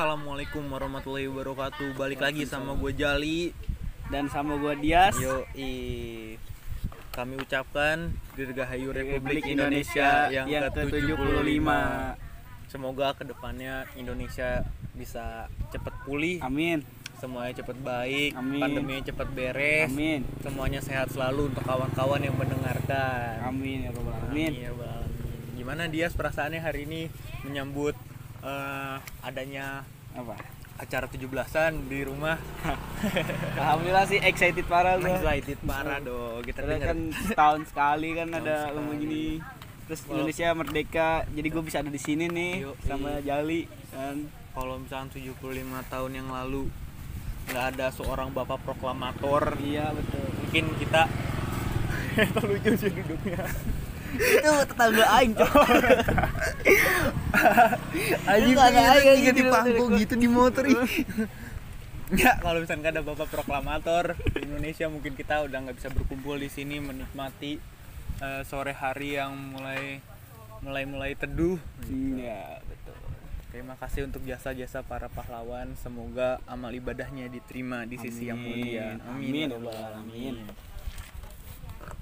Assalamualaikum warahmatullahi wabarakatuh. Balik lagi sama gue Jali. dan sama gua Dias Yo, kami ucapkan Dirgahayu Republik Republik Indonesia, Indonesia yang, yang ke-75. ke-75. Semoga ke depannya Indonesia bisa cepat pulih, amin semuanya cepat baik, Amin. pandeminya cepat beres, amin semuanya sehat selalu untuk kawan-kawan yang mendengarkan. amin ya robbal alamin ya Rabbal. Gimana Dias perasaannya hari ini menyambut eh, adanya apa? acara 17-an di rumah? alhamdulillah sih excited parah gua. Excited parah dong. Kita karena kan setahun sekali kan ada lomba gini. Terus Walau- Indonesia merdeka jadi gue bisa ada di sini nih Yoi. sama Jali dan kalau misalnya 75 tahun yang lalu nggak ada seorang bapak proklamator iya betul. mungkin kita itu lucu sih duduknya itu tetangga aing cok Itu ada aing tiga di gitu, pangku gitu. gitu di motor. Ya kalau misalnya ada bapak proklamator di Indonesia mungkin kita udah nggak bisa berkumpul di sini menikmati eh, sore hari yang mulai mulai mulai teduh. iya betul Terima kasih untuk jasa-jasa para pahlawan. Semoga amal ibadahnya diterima di sisi yang mulia. Amin. ya Rabbal Amin.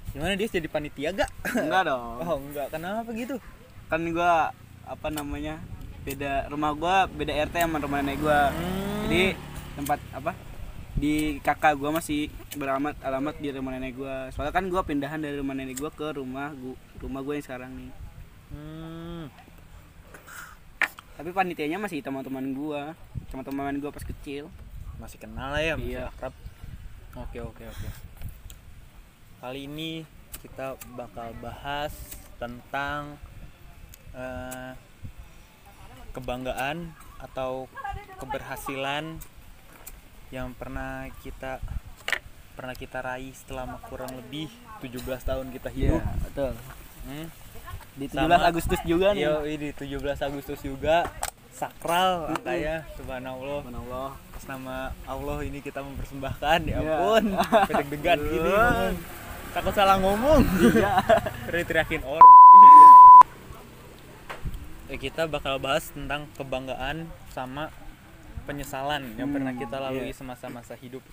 Gimana dia jadi panitia gak? enggak dong Oh enggak, kenapa gitu? kan gua apa namanya beda rumah gua beda RT sama rumah nenek gua Hmm. jadi tempat apa di kakak gua masih beralamat alamat di rumah nenek gua soalnya kan gua pindahan dari rumah nenek gua ke rumah gua rumah gua yang sekarang nih Hmm. tapi panitianya masih teman-teman gua teman-teman gua pas kecil Masih kenal lah ya, masih Iya. akrab. Oke, oke, oke. Kali ini kita bakal bahas tentang eh, kebanggaan atau keberhasilan yang pernah kita pernah kita raih selama kurang lebih 17 tahun kita hidup. betul Hmm. di 17 Sama- Agustus juga nih Yo, ini 17 Agustus juga sakral angkanya subhanallah. Subhanallah Atas nama Allah ini kita mempersembahkan ya Iya. ampun deg-degan gini. Takut salah ngomong iya teriakin or Eh, kita bakal bahas tentang kebanggaan sama penyesalan yang pernah kita lalui iya. semasa-masa hidup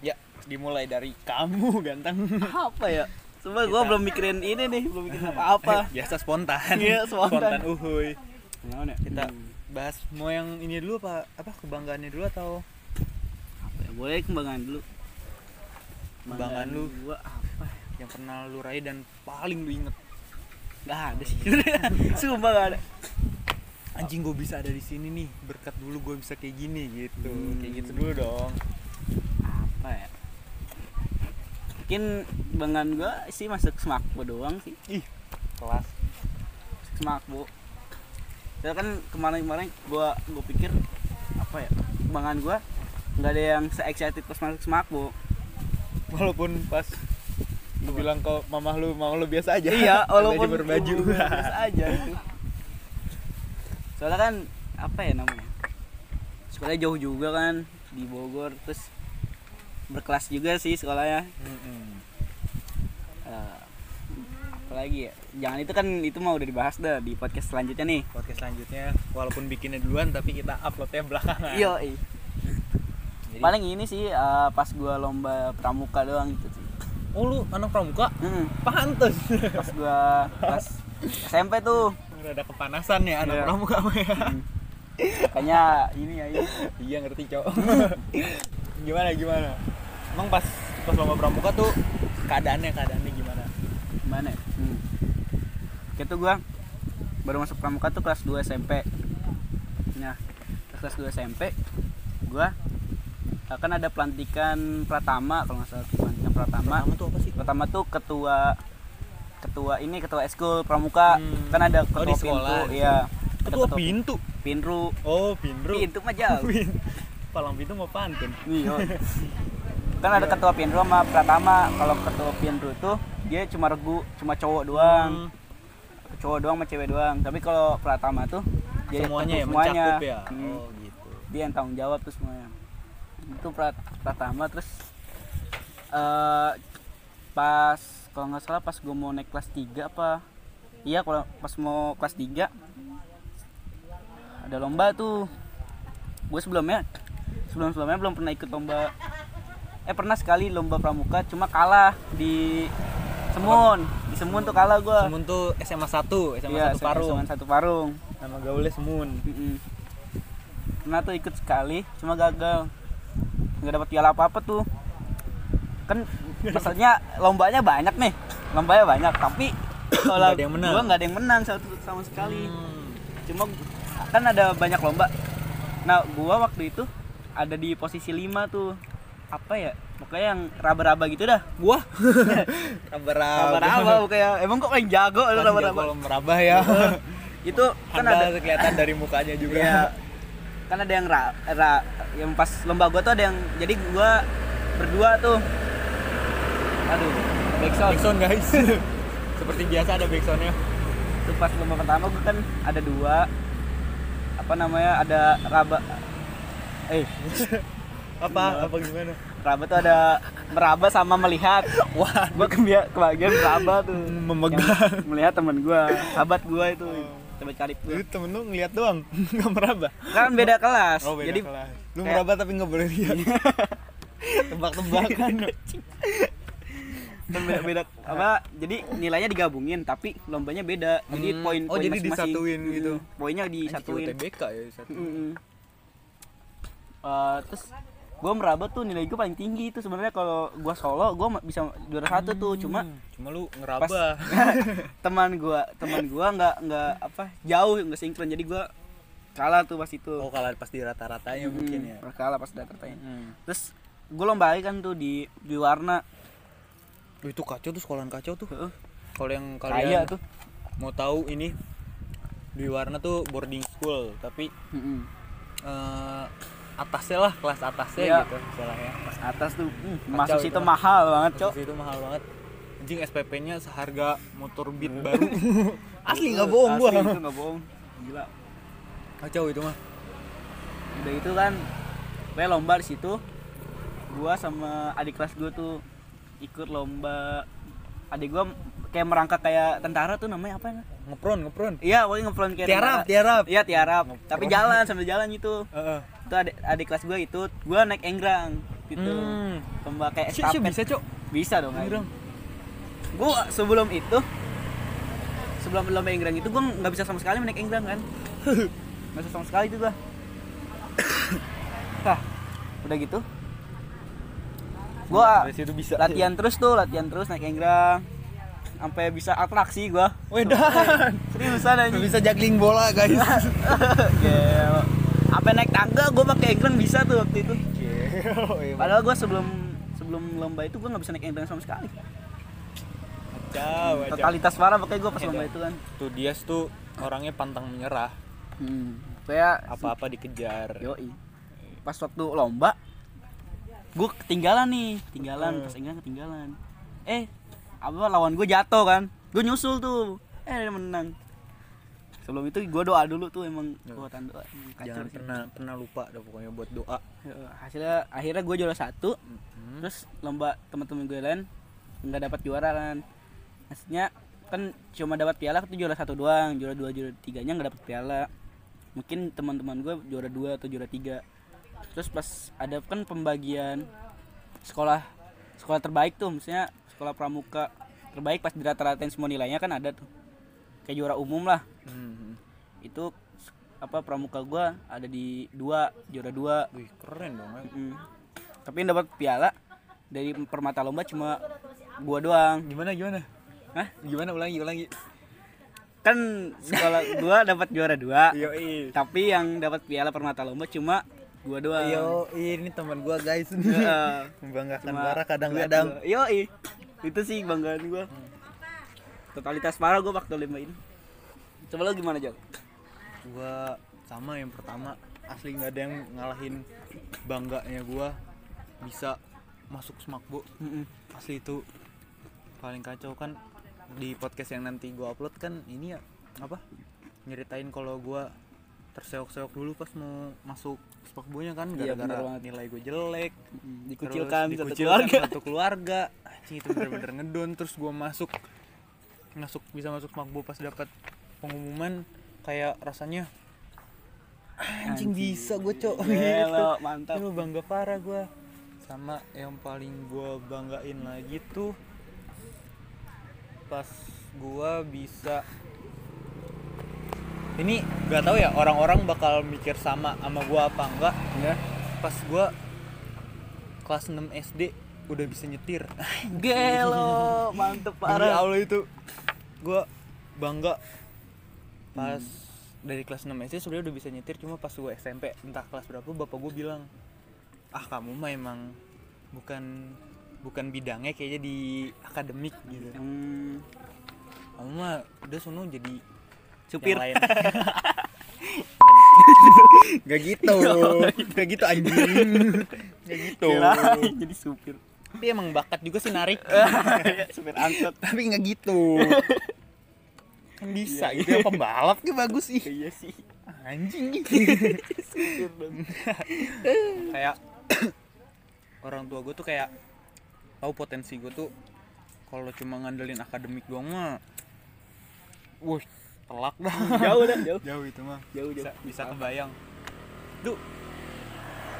ya dimulai dari kamu ganteng apa ya Coba gua Kita- belum mikirin ini nih, belum mikirin apa-apa. biasa spontan Iya, spontan. uhuy Gimana? kita Hmm. bahas mau yang ini dulu apa apa kebanggaannya dulu atau apa ya? Boleh kembangan dulu. Kebanggaan lu. gua? Yang pernah lu raih dan paling lu inget Gak ada sih. Sumpah gak ada. anjing gue bisa ada di sini nih berkat dulu gue bisa kayak gini gitu Hmm. kayak gitu dulu dong Apa ya? Mungkin kebanggaan gua sih masuk Smakbo doang sih. ih kelas Smakbo. Ya kan kemarin-kemarin gua gua pikir apa ya? Kebanggaan gua nggak ada yang se excited pas masuk Smakbo. walaupun pas lu bilang kau mamah lu mau lu biasa aja. Iya walaupun berbaju biasa aja itu soalnya kan apa ya namanya? Sekolahnya jauh juga kan di Bogor terus berkelas juga sih sekolahnya. Mm-mm. Eh, apalagi ya? Jangan itu kan itu mau udah dibahas dah di podcast selanjutnya nih. Podcast selanjutnya walaupun bikinnya duluan tapi kita uploadnya belakangan. Iya paling ini sih eh, pas gua lomba pramuka doang gitu. sih oh lu anak pramuka Hmm, pantes pas gua pas SMP tuh udah ada kepanasan ya anak Iya. pramuka ya Hmm. kayaknya ini ya ini iya ngerti cowok gimana gimana emang pas pas lomba pramuka tuh keadaannya keadaannya gimana Gimana ya? Hmm. Itu gua baru masuk pramuka tuh kelas 2 SMP. Nah, kelas 2 SMP gua eh, kan ada pelantikan Pratama kalau nggak salah Pratama. Pertama tuh apa sih? Pertama tuh ketua ketua ini ketua eskul pramuka. Hmm. kan ada Oh, ketua di sekolah, pintu iya. Ada ketua pintu? Pinru. Oh pintu pintu mah jauh. Palang pintu mau pantun. Iya. kan ada ketua pinru sama Pratama. Kalau ketua pinru tuh dia cuma regu cuma cowok doang. Hmm, cowok doang sama cewek doang. Tapi kalau Pratama tuh dia semuanya ya ketua semuanya. mencakup ya? Hmm, oh gitu. Dia yang tanggung jawab tuh semuanya. Itu Prat Pratama terus eh pas kalau nggak salah pas gue mau naik kelas 3 apa? Iya kalau pas mau kelas 3 ada lomba tuh. Gue sebelumnya sebelum sebelumnya belum pernah ikut lomba. Eh pernah sekali lomba pramuka cuma kalah di Semun. Di Semun tuh kalah gue Semun tuh SMA 1, SMA iya 1 Parung. SMA satu Parung. Nama gaulnya Semun. Mm-mm. pernah tuh ikut sekali cuma gagal. Nggak dapat piala apa apa tuh kan maksudnya lombanya banyak nih lombanya banyak tapi kalau gua nggak ada yang menang satu sama sekali Hmm. cuma kan ada banyak lomba nah gua waktu itu ada di posisi 5 tuh apa ya pokoknya yang raba-raba gitu dah Wah. Raba-raba. raba-raba kayak emang kok paling jago lu Kan raba-raba kalau merabah ya. itu kan Anda ada kelihatan dari mukanya juga. Iya. kan ada yang ra, ra- yang pas lomba gua tuh ada yang jadi gua berdua tuh aduh backsound Backsound guys. Seperti biasa ada backsoundnya. itu pas lomba pertama gua kan ada dua apa namanya ada raba eh Apa? Apa gimana? raba tuh ada meraba sama melihat Wah, gua kebia kebagian meraba tuh Memegang. Yang melihat teman gua sahabat gua itu sahabat karib gua Lu temen lu ngeliat doang, nggak meraba. kan beda kelas Oh, beda jadi kelas. Lu kayak- meraba tapi nggak boleh lihat. Tebak-tebakan. Kan beda beda apa jadi nilainya digabungin tapi lombanya beda jadi Hmm. poin Oh, poin jadi masing-masing. disatuin Mm-mm. gitu. poinnya disatuin TBK ya satu. Mm-mm. Eh, terus gue meraba tuh nilai gue paling tinggi itu sebenarnya kalau gue solo gue bisa juara satu tuh cuma Cuma lu ngeraba. teman gue teman gue nggak nggak apa jauh nggak sinkron jadi gue kalah tuh pas itu Oh, kalau pas di rata-ratanya Mm-mm. mungkin ya. kalah pas data tanya Hmm. terus gue lomba lagi kan tuh di di warna Itu kacau tuh sekolahan kacau tuh. Heeh. Kalau yang kaya kalian tuh mau tahu ini di warna tuh boarding school, tapi Mm-mm. eh, atasnya lah kelas atasnya Iya. gitu istilahnya. pas atas tuh mm, Kacau masuk itu situ mah. mahal banget cok Terus itu mahal banget. Anjing SPP-nya seharga motor Beat baru. Asli nggak bohong gua. Asli, itu nggak bohong gila Kacau itu mah. udah itu kan gue lomba di situ gua sama adik kelas gue tuh ikut lomba adik gua kayak merangkak kayak tentara tuh namanya apa ya Ngepron, ngepron. iya pokoknya ngefront kayak Tiarap, tentara. tiarap. iya tiarap Ngepron. tapi jalan sambil jalan gitu Heeh. itu adik, adik kelas gue itu gua naik enggrang gitu Hmm. lomba kayak cuk, estafet bisa, Cok. bisa dong Enggrang. gue sebelum itu sebelum lomba enggrang itu gue nggak bisa sama sekali naik enggrang kan nggak bisa sama sekali itu gue nah udah gitu gue Dari situ bisa. latihan terus tuh latihan terus naik enggrang sampai bisa atraksi gue Wedan. seriusan aja Bisa juggling bola, guys. Sampai naik tangga gue pakai enggrang bisa tuh waktu itu Gila. padahal gue sebelum sebelum lomba itu gue nggak bisa naik enggrang sama sekali kacau. totalitas parah pakai gue pas Iya, lomba itu kan Tuh Dias tuh orangnya pantang menyerah. hmm. kayak Apa-apa dikejar. Yoi. Pas waktu lomba, gue ketinggalan nih, ketinggalan, Hmm. pas ketinggalan. Eh, apa lawan gue jatuh kan? Gue nyusul tuh, eh menang. Sebelum itu gue doa dulu tuh emang Ya. kekuatan doa. Jangan sih. pernah pernah lupa dah pokoknya buat doa. Ya, Hasilnya akhirnya gue juara satu, Hmm. terus lomba teman-teman gue lain nggak dapat juara kan. Maksudnya kan cuma dapat piala itu juara satu doang, juara dua juara tiganya nggak dapat piala. Mungkin teman-teman gue juara dua atau juara tiga. Terus pas ada kan pembagian sekolah sekolah terbaik tuh, maksudnya sekolah pramuka terbaik pas dirata-ratain semua nilainya kan ada tuh. Kayak juara umum lah. Hmm. Itu apa pramuka gue ada di dua juara dua Wih, keren dong. ya. Mm. Tapi yang dapat piala dari permata lomba cuma gua doang. Gimana gimana? Hah? Gimana ulangi ulangi. Kan sekolah gua dapat juara dua. Yo, i. Tapi yang dapat piala permata lomba cuma gua doang. Yo, ini teman gua guys. Heeh. Membanggakan Bara kadang-kadang. Yoi. Itu sih banggaan gua. Totalitas parah gua waktu lima ini. Coba lo gimana, Jal? Gua sama yang pertama asli nggak ada yang ngalahin bangganya gua bisa masuk smakbo Mm-mm. asli itu paling kacau kan di podcast yang nanti gua upload kan ini ya apa nyeritain kalau gua terseok-seok dulu pas mau masuk spakbonya kan Iya, gara-gara banget. nilai gue jelek. Mm, Terus Dikucilkan satu dikucilkan keluarga. satu keluarga. Anjing, itu bener-bener ngedon. Terus gua masuk masuk bisa masuk makbo pas dapat pengumuman. Kayak rasanya anjing bisa gue cok. Gitu. mantap. Itu bangga parah gue sama yang paling gue banggain lagi tuh pas gue bisa ini gak tahu ya orang-orang bakal mikir sama sama gue apa enggak. Ya. pas gue kelas 6 SD udah bisa nyetir. Gelo, mantep Demi parah. Allah itu. Gue bangga. Pas dari kelas 6 SD sebenarnya udah bisa nyetir cuma pas gue SMP entah kelas berapa bapak gue bilang ah kamu mah emang bukan bukan bidangnya kayaknya di akademik gitu. Hmm, kamu mah udah sono jadi supir. yang lain gak gitu gak gitu anjing gak gitu Kirain jadi supir. tapi emang bakat juga sih narik supir angkot. tapi nggak gitu kan bisa gitu ya pembalap gitu bagus sih Iya sih. anjing dong. kayak orang tua gue tuh kayak tahu potensi gue tuh kalau cuma ngandelin akademik doang mah wah telak dah Jauh dah, jauh. jauh itu mah Jauh, bisa, jauh. bisa kebayang tuh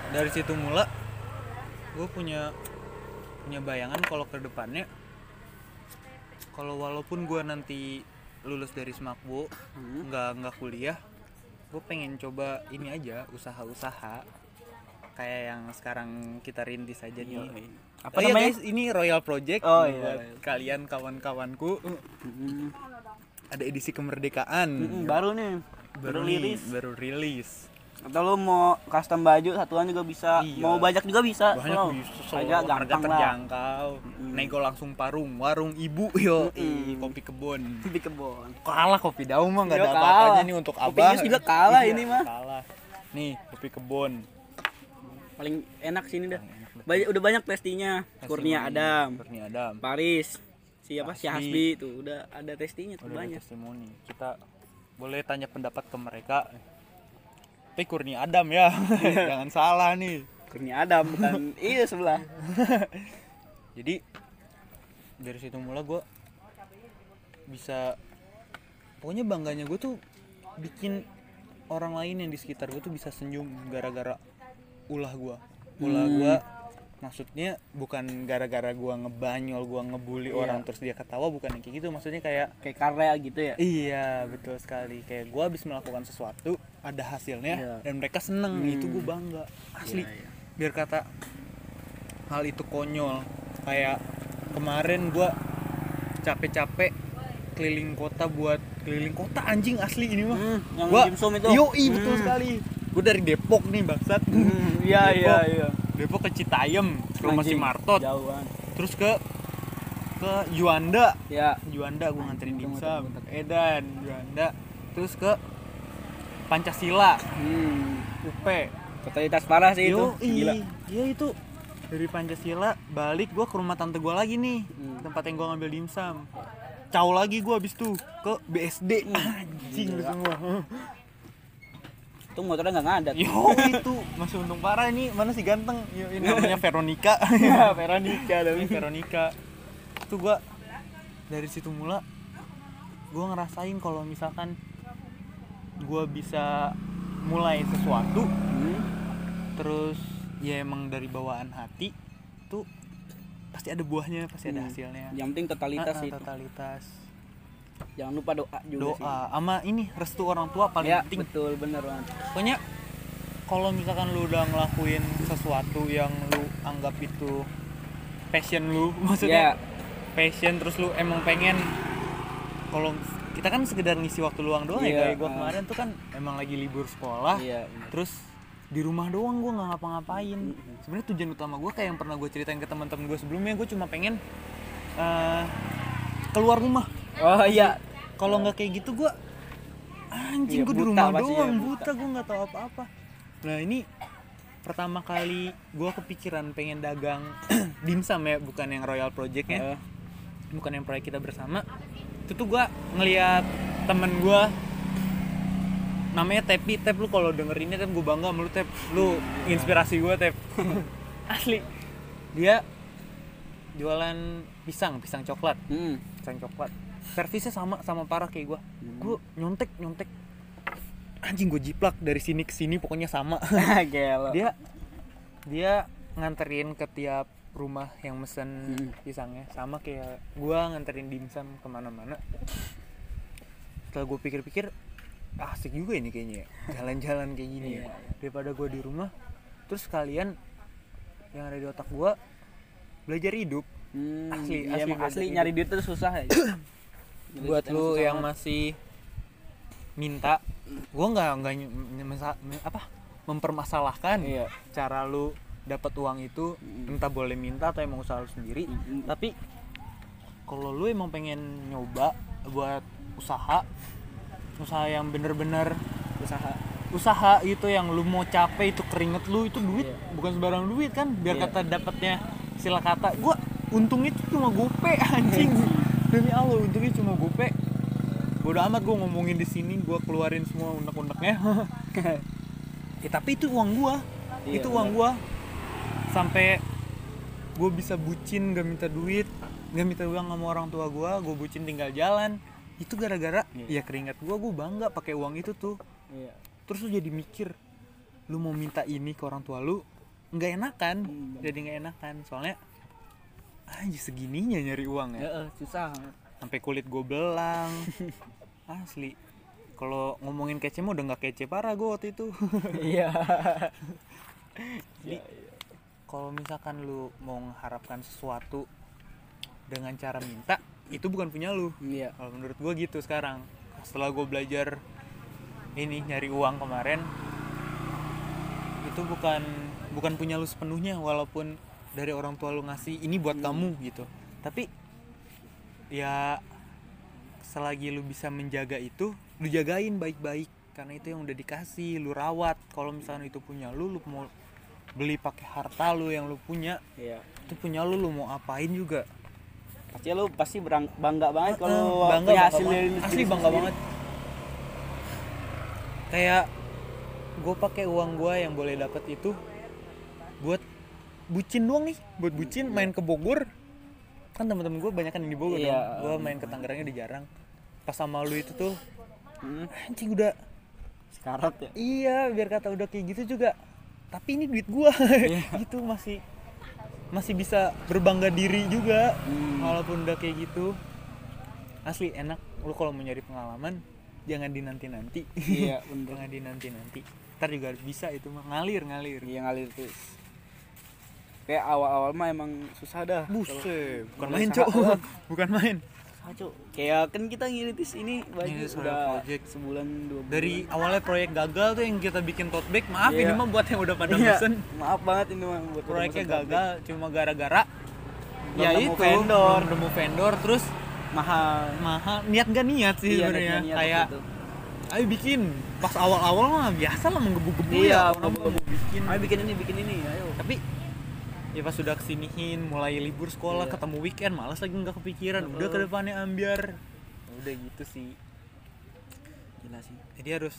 dari situ mula gue punya punya bayangan kalau ke depannya kalau walaupun gue nanti lulus dari Smakbo Hmm. nggak nggak kuliah gue pengen coba ini aja usaha-usaha kayak yang sekarang kita rintis aja nih apa ya namanya? guys ini Royal Project Oh, buat iya. kalian kawan-kawanku Hmm. Ada edisi kemerdekaan Hmm, baru nih. Baru nih, liris. baru rilis Atau lu mau custom baju satuan juga bisa. Iya. Mau bajak juga bisa. banyak bisa Harga harga gampang terjangkau Mm. nego langsung parung warung ibu yo Mm-mm. kopi kebon Di kebon. kalah kopi daun mah nggak Iya, ada apa-apanya nih untuk Kopi abah Yus juga kalah Iya, ini mah. kalah nih kopi kebon Paling enak sini dah. Banyak udah banyak testinya. Kurnia. Adam, Kurnia Adam Paris, siapa si Hasbi. Tuh udah ada testinya tuh udah ada banyak. testimoni kita boleh tanya pendapat ke mereka tapi Kurnia Adam ya jangan salah nih Kurnia Adam bukan iya sebelah. jadi dari situ mula gue bisa pokoknya bangganya gue tuh bikin orang lain yang di sekitar gue tuh bisa senyum gara-gara ulah gue ulah Hmm. gue maksudnya bukan gara-gara gue ngebanyol gue ngebully Iya. orang terus dia ketawa bukan yang kayak gitu maksudnya kayak Kayak karya gitu ya. Iya betul sekali kayak gue habis melakukan sesuatu ada hasilnya Iya. dan mereka seneng Hmm. itu gue bangga asli Iya, iya. biar kata hal itu konyol kayak kemarin gue capek-capek keliling kota buat keliling kota anjing asli ini mah Hmm, yang Gua- itu. yoi betul Hmm. sekali gue dari Depok nih bangsat Hmm, iya iya iya. Depok ke Citayam ke rumah si Martot Jauhan. terus ke ke Juanda Ya. Juanda gue nganterin dimsum Edan Juanda terus ke Pancasila Hmm. UP Totalitas parah sih itu. Yoi, Gila. iya itu dari Pancasila balik gue ke rumah tante gue lagi nih Hmm. tempat yang gue ngambil dimsum Caw lagi gue abis tuh ke BSD Hmm. anjing semua Itu motornya nggak ngadat. yo itu masih untung parah ini mana sih ganteng Yo, ini namanya Veronica Ya, Veronica ini Veronica itu gue dari situ mula gue ngerasain kalau misalkan gue bisa mulai sesuatu Hmm. terus ya emang dari bawaan hati tuh pasti ada buahnya pasti ada Hmm. hasilnya Yang penting totalitas itu. totalitas Jangan lupa doa juga sih. doa sama ini restu orang tua paling ya, penting betul bener banget. pokoknya kalau misalkan lu udah ngelakuin sesuatu yang lu anggap itu passion lu maksudnya Ya, passion terus lu emang pengen kalau kita kan sekedar ngisi waktu luang doang Iya, ya kayak gue ah. kemarin tuh kan emang lagi libur sekolah iya. bener. terus di rumah doang gue nggak ngapa-ngapain Mm-mm. sebenarnya tujuan utama gue kayak yang pernah gue ceritain ke teman-teman gue sebelumnya gue cuma pengen eh, keluar rumah. Oh iya. kalau nggak kayak gitu gue anjing Iya, gue di rumah pasti ya, doang buta. buta gue nggak tahu apa-apa. Nah ini pertama kali gue kepikiran pengen dagang dimsum ya bukan yang royal project ya. Eh, bukan yang proyek kita bersama. Itu tuh gue ngeliat temen gue namanya Tepi Tep lu kalau denger ini Tep gue bangga sama lu Tep. Lu inspirasi gue Tep. Asli. Dia jualan pisang pisang coklat. Hmm. pisang coklat. Servisnya sama sama parah kayak gue Hmm. gue nyontek nyontek. Anjing gue jiplak dari sini ke sini pokoknya sama. Gelo. dia dia nganterin ke tiap rumah yang mesen Hmm. pisangnya. Sama kayak gua nganterin dimsum ke mana-mana. Setelah gue pikir-pikir ah, asik juga ini kayaknya ya, jalan-jalan kayak gini ya. Iya, daripada gue di rumah terus kalian yang ada di otak gua belajar hidup Hmm, Asli, iya, asli emang asli nyari duit itu susah ya. Buat lu yang banget. masih minta gua nggak nggak apa mempermasalahkan Iya. cara lu dapat uang itu entah boleh minta atau emang usaha lu sendiri tapi kalau lu emang pengen nyoba buat usaha usaha yang bener-bener usaha. usaha itu yang lu mau capek itu keringet lu itu duit Iya. bukan sembarang duit kan biar Iya. kata dapatnya sila kata gua untungnya itu cuma gope anjing. Demi Allah untungnya cuma gope. Bodo amat gua ngomongin di sini gua keluarin semua unek-uneknya ya tapi itu uang gua. Iya, itu uang gua. Sampai gue bisa bucin gak minta duit gak minta uang sama orang tua gua gue bucin tinggal jalan. Itu gara-gara Iya. ya keringat gua gue bangga pakai uang itu tuh. Iya. terus lu jadi mikir lu mau minta ini ke orang tua lu nggak enakan. Hmm. jadi nggak enakan. Soalnya aja segininya nyari uang ya? Ya, susah. sampai kulit gue belang. Asli. Kalau ngomongin kece mah udah nggak kece parah gue waktu itu. Iya. jadi kalau misalkan lu mau mengharapkan sesuatu dengan cara minta itu bukan punya lu. Iya. kalau menurut gue gitu sekarang. Setelah gue belajar ini nyari uang kemarin itu bukan bukan punya lu sepenuhnya walaupun dari orang tua lu ngasih ini buat kamu gitu tapi ya selagi lu bisa menjaga itu lu jagain baik-baik karena itu yang udah dikasih lu rawat kalau misalnya itu punya lu lu mau beli pakai harta lu yang lu punya Iya. itu punya lu lu mau apain juga Pasti lu pasti berang- bangga banget kalau bangga, punya bangga hasil banget. dari asli bangga sendiri. banget kayak gue pakai uang gue yang boleh dapat itu buat bucin doang nih buat bucin main ke Bogor. Kan teman-teman gue banyak kan yang di Bogor Iya. dong gue main ke Tangerangnya di jarang. Pas sama lu itu tuh Hmm, anjing udah sekarat ya. iya biar kata udah kayak gitu juga. Tapi ini duit gua. Iya. gitu masih masih bisa berbangga diri juga. Hmm. walaupun udah kayak gitu. Asli enak. Lu kalau mau nyari pengalaman jangan dinanti nanti Iya, bener. jangan dinanti nanti ntar juga bisa itu mah. Ngalir ngalir. Iya ngalir terus. Kayak awal-awal mah emang susah dah. buset bukan main cok bukan main Cuk. Kayak kan kita ngiritis ini baju Ngiritis udah project. sebulan dua bulan. dari awalnya proyek gagal tuh yang kita bikin tote bag maaf Iya. ini mah buat yang udah pada Iya, mesen Maaf banget ini mah buat proyeknya gagal cuma gara-gara Belum ya nemu itu vendor. belum nemu vendor terus mahal. mahal niat gak niat sih Iya, sebenarnya kayak ayo bikin pas awal-awal mah biasa lah menggebu-gebu Iya, ya mau menggebu-gebu. bikin Ayo bikin ini, bikin ini, ayo. tapi ya pas sudah kesinihin mulai libur sekolah Iya. ketemu weekend malas lagi nggak kepikiran udah ke depannya ambiar udah gitu sih Gila sih. jadi harus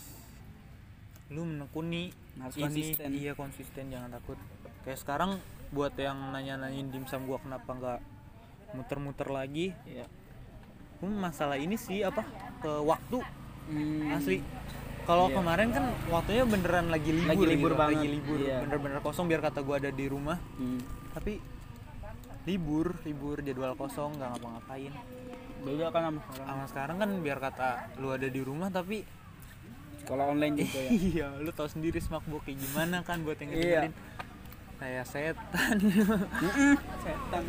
lu menekuni Harus ini konsisten. iya konsisten jangan takut kayak sekarang buat yang nanya-nanyain dimsum gua kenapa nggak muter-muter lagi Iya. gua masalah ini sih apa ke waktu Hmm. asli kalau Iya. kemarin kan waktunya beneran lagi libur Lagi libur gitu, banget. lagi libur Iya. bener-bener kosong biar kata gua ada di rumah Hmm. tapi libur libur jadwal kosong nggak ngapa-ngapain Beda kan sama sekarang. sama sekarang kan biar kata lu ada di rumah tapi Sekolah online juga ya. iya lu tahu sendiri smakbook kayak gimana kan buat yang Iya. kayak setan Setan.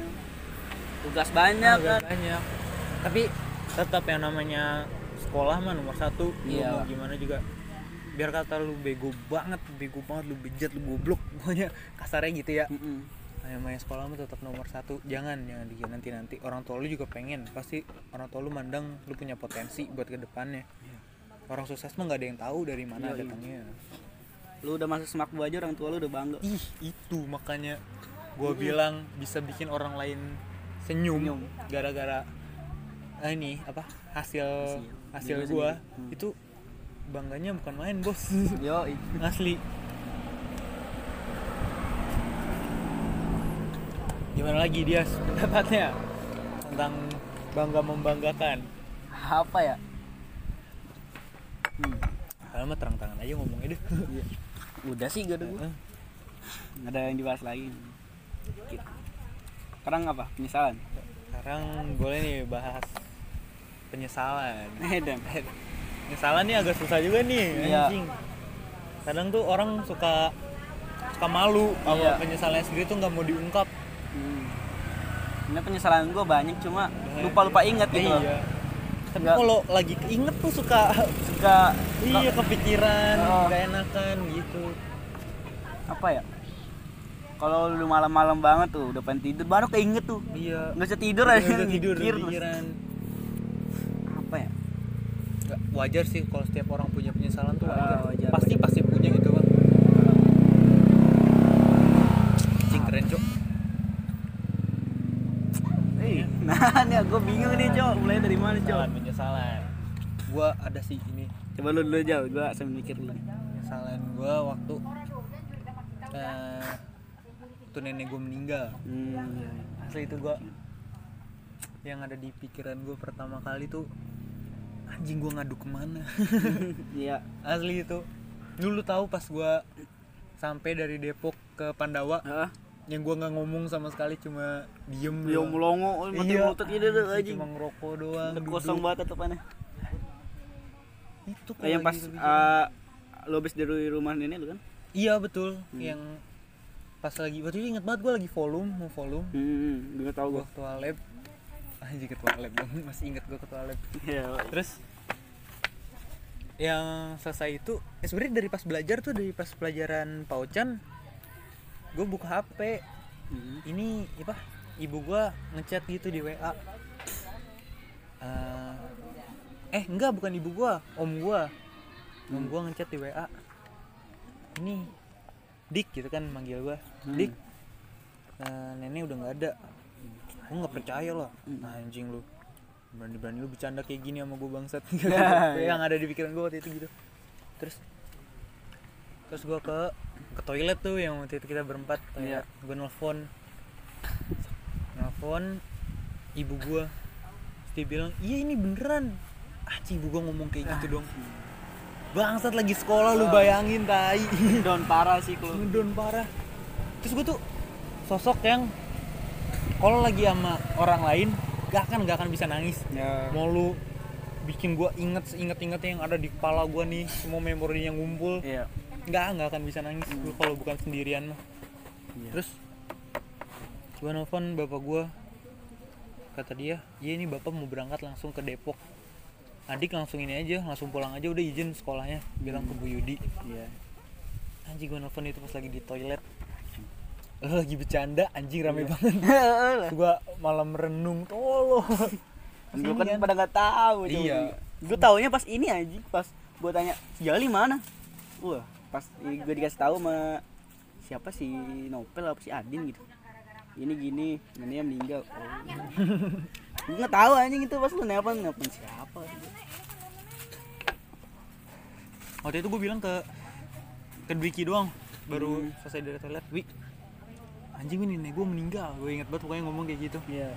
Tugas banyak Agak kan. banyak tapi tetap yang namanya sekolah mah nomor satu. Lu Iya. mau gimana juga? Biar kata lu bego banget bego banget lu bejat lu goblok pokoknya kasarnya gitu ya. Mm-mm. Nah, namanya sekolah mah tetap nomor satu. Jangan jangan di nanti nanti. Orang tua lu juga pengen. Pasti orang tua lu mandang lu punya potensi buat ke depannya orang sukses mah nggak ada yang tahu dari mana Iya, iya. datangnya. Lu udah masuk semak aja orang tua lu udah bangga. ih itu makanya gua bilang bisa bikin orang lain senyum, gara-gara ah, ini apa hasil hasil Diri gua. Hmm. itu bangganya bukan main bos. Yo, asli. Gimana lagi dia pendapatnya tentang bangga membanggakan? Apa ya? Hmm. kalau mah terang-terangan aja ngomongnya deh. Udah sih gak ada gue ada yang dibahas lagi. Sekarang apa? Penyesalan? Sekarang boleh nih bahas penyesalan. Edan penyesalan nih agak susah juga nih Iya. anjing. Kadang tuh orang suka suka malu sama Iya. penyesalannya sendiri tuh nggak mau diungkap. Hmm. ini penyesalan gue banyak cuma lupa lupa ingat gitu loh. iya. Tapi kalau lagi keinget tuh suka suka iya kepikiran Oh. gak enakan gitu. Apa ya? Kalau lu malam-malam banget tuh udah pengen tidur baru keinget tuh. Iya. Nggak bisa tidur aja udah tidur pikiran wajar sih kalau setiap orang punya penyesalan tuh Ah, wajar. wajar, pasti wajar. pasti punya gitu kan. Cing keren cok. Eh, nah nih gue bingung nih cok. Mulai dari mana cok? Penyesalan penyesalan. Gua ada sih ini. Coba lu dulu jauh gue sambil mikir dulu. Penyesalan gua waktu eh waktu nenek gua meninggal. Hmm, iya, asli itu gua yang ada di pikiran gua pertama kali tuh anjing gua ngadu ke mana? Iya. Asli itu. Dulu tahu pas gua sampai dari Depok ke Pandawa Heeh. yang gua nggak ngomong sama sekali cuma diem dia doang. melongo mati Iya, lutut gitu deh anjing, anjing. cuma ngerokok doang kosong banget tetepannya itu Eh, yang kalau pas uh, lo habis dari rumah nenek lu kan? Iya betul. Hmm. yang pas lagi waktu itu inget banget gua lagi volume mau volume. Hmm, gue tau gua. Gue ketua lab anjing ketua lab dong masih inget gua ketua lab. Iya. Terus yang selesai itu eh sebenarnya dari pas belajar tuh dari pas pelajaran paucan gue buka HP Hmm. ini apa ibu gua ngechat gitu di WA Eh, eh enggak bukan ibu gua om gua. Om gua ngechat di WA ini dik gitu kan manggil gua. Hmm. dik eh, nenek udah nggak ada aku nggak percaya loh Hmm. anjing lu. Berani berani lu bercanda kayak gini sama gua bangsat. Ya, yang ada di pikiran gua waktu itu gitu. Terus terus gua ke ke toilet tuh yang waktu itu kita berempat. Iya. kayak gue nelfon. Nelfon ibu gua. Terus dia bilang iya ini beneran. Anjing ibu gua ngomong kayak gitu dong. Bangsat lagi sekolah lu bayangin tai. Down parah sih kalau ngedon parah. Terus gue tuh sosok yang kalau lagi sama orang lain gak akan gak akan bisa nangis. Ya. Mau lu bikin gua inget inget inget yang ada di kepala gua nih semua memori yang ngumpul. Iya. Nggak nggak akan bisa nangis gua kalau bukan sendirian mah. Iya. terus gua nelfon bapak gua. Kata dia iya ini bapak mau berangkat langsung ke Depok. Adik langsung ini aja langsung pulang aja udah izin sekolahnya. Bilang ke Bu Yudi. Iya. Anjing gua nelfon itu pas lagi di toilet Lu lagi bercanda anjing rame banget Iya. Terus gua malam merenung tolong Gue kan pada nggak tahu Iya. Gue taunya pas ini aja, pas gue tanya Jali mana? Wah, pas gue dikasih tahu sama siapa si Nopel apa si Adin gitu. Ini gini, ini yang meninggal. Oh. gue nggak tahu anjing itu pas lu nelpon nelpon siapa? waktu itu gue bilang ke ke Dwiki doang baru Hmm. selesai dari toilet Wi anjing ini nenek gue meninggal. Gue inget banget pokoknya ngomong kayak gitu. Iya.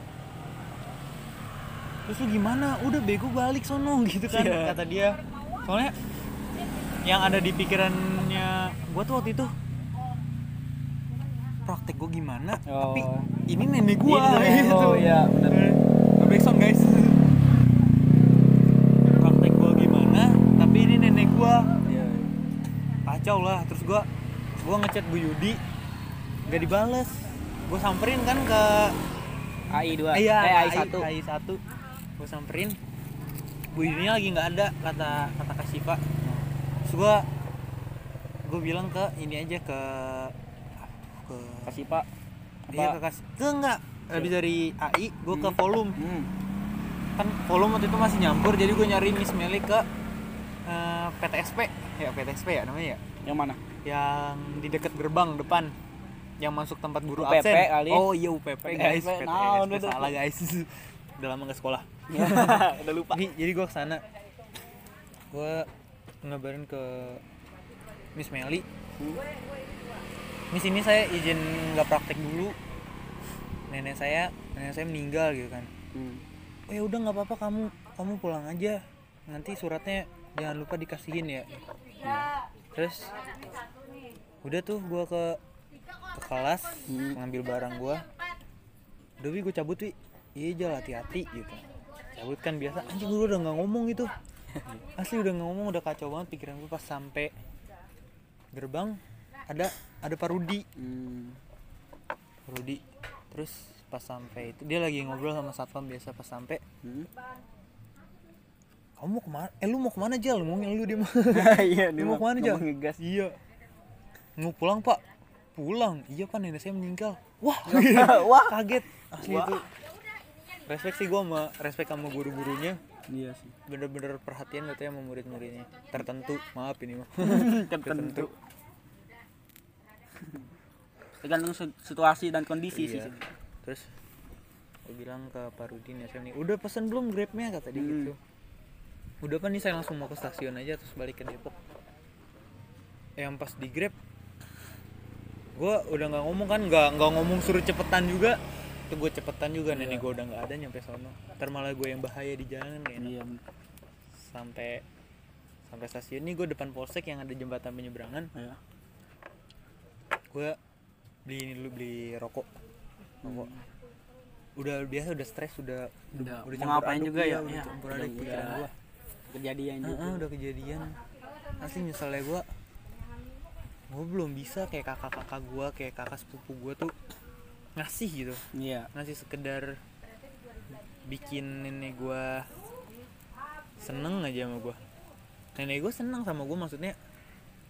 terus lu gimana? Udah bego balik sono gitu kan. Iya. kata dia. Soalnya yang ada di pikirannya gue tuh waktu itu praktek gue gimana? Oh. tapi ini nenek gue gitu. oh iya, bener. Nggak backsound guys. Praktek gue gimana? Tapi ini nenek gue Iya. kacau lah. Terus gua gua ngechat Bu Yudi nggak dibales gua samperin kan ke AI 2. iya eh AI 1. AI satu gua samperin Bu Yudinya lagi nggak ada kata kata Kak Siva terus gua gua bilang ke ini aja ke ke Kasih Pak. iya ke Kas ke enggak habis dari AI gua ke Hmm. volume Hmm. kan volume waktu itu masih nyampur jadi gue nyari Miss Meli ke eh, PTSP ya PTSP ya namanya ya Yang mana? yang di dekat gerbang depan yang masuk tempat guru UPP absen. kali. Oh iya UPP guys, PTSP, PTSP, naon itu? salah guys. Udah lama gak sekolah. Udah lupa. Jadi, jadi gue ke sana, gue ngabarin ke Miss Meli. Miss ini saya izin nggak praktek dulu. Nenek saya, nenek saya meninggal gitu kan. Hmm. Oh ya udah nggak apa-apa kamu, kamu pulang aja. Nanti suratnya jangan lupa dikasihin ya terus udah tuh gua ke ke kelas Hmm. ngambil barang gua. Udah wi gue cabut wi. Iya jal hati-hati gitu. Cabut kan biasa. Anjing gue udah nggak ngomong gitu asli udah nggak ngomong udah kacau banget pikiran gue pas sampai gerbang. Ada ada Pak Rudi. Hmm. Pak Rudi. Terus pas sampai itu dia lagi ngobrol sama satpam biasa pas sampai. Hmm. kamu mau ke mana? Eh lu mau ke mana jal? Ngomongin lu dia mah Iya, Lu mau ke mana jal? ngomong ngegas. iya. Mau pulang pak pulang iya pak nenek saya meninggal wah Wah. kaget asli Wah. itu respect sih gue sama respect sama guru-gurunya Iya sih. bener-bener perhatian gitu ya sama murid-muridnya tertentu maaf ini mah Tertentu. Tergantung si- situasi dan kondisi sih. Iya. terus gue bilang ke Pak Rudin ya saya nih udah pesen belum grabnya kata dia Hmm. gitu udah apa nih saya langsung mau ke stasiun aja terus balik ke Depok yang pas di grab gue udah nggak ngomong kan nggak nggak ngomong suruh cepetan juga. Itu gue cepetan juga Iya. nenek gue udah nggak ada nyampe sono. Ntar malah gue yang bahaya di jalan kan Iya. sampai sampai stasiun ini gue depan polsek yang ada jembatan penyeberangan. Iya. gue beli ini dulu beli rokok. Rokok. Udah biasa udah stres udah Udah, udah ngapain aduk, juga iya, ya? udah Iya. campur aduk pikiran udah gue Kejadian juga. udah kejadian. Asli nyeselnya gue gue belum bisa kayak kakak-kakak gue kayak kakak sepupu gue tuh ngasih gitu Iya. ngasih sekedar bikin nenek gue seneng aja sama gue nenek gue seneng sama gue maksudnya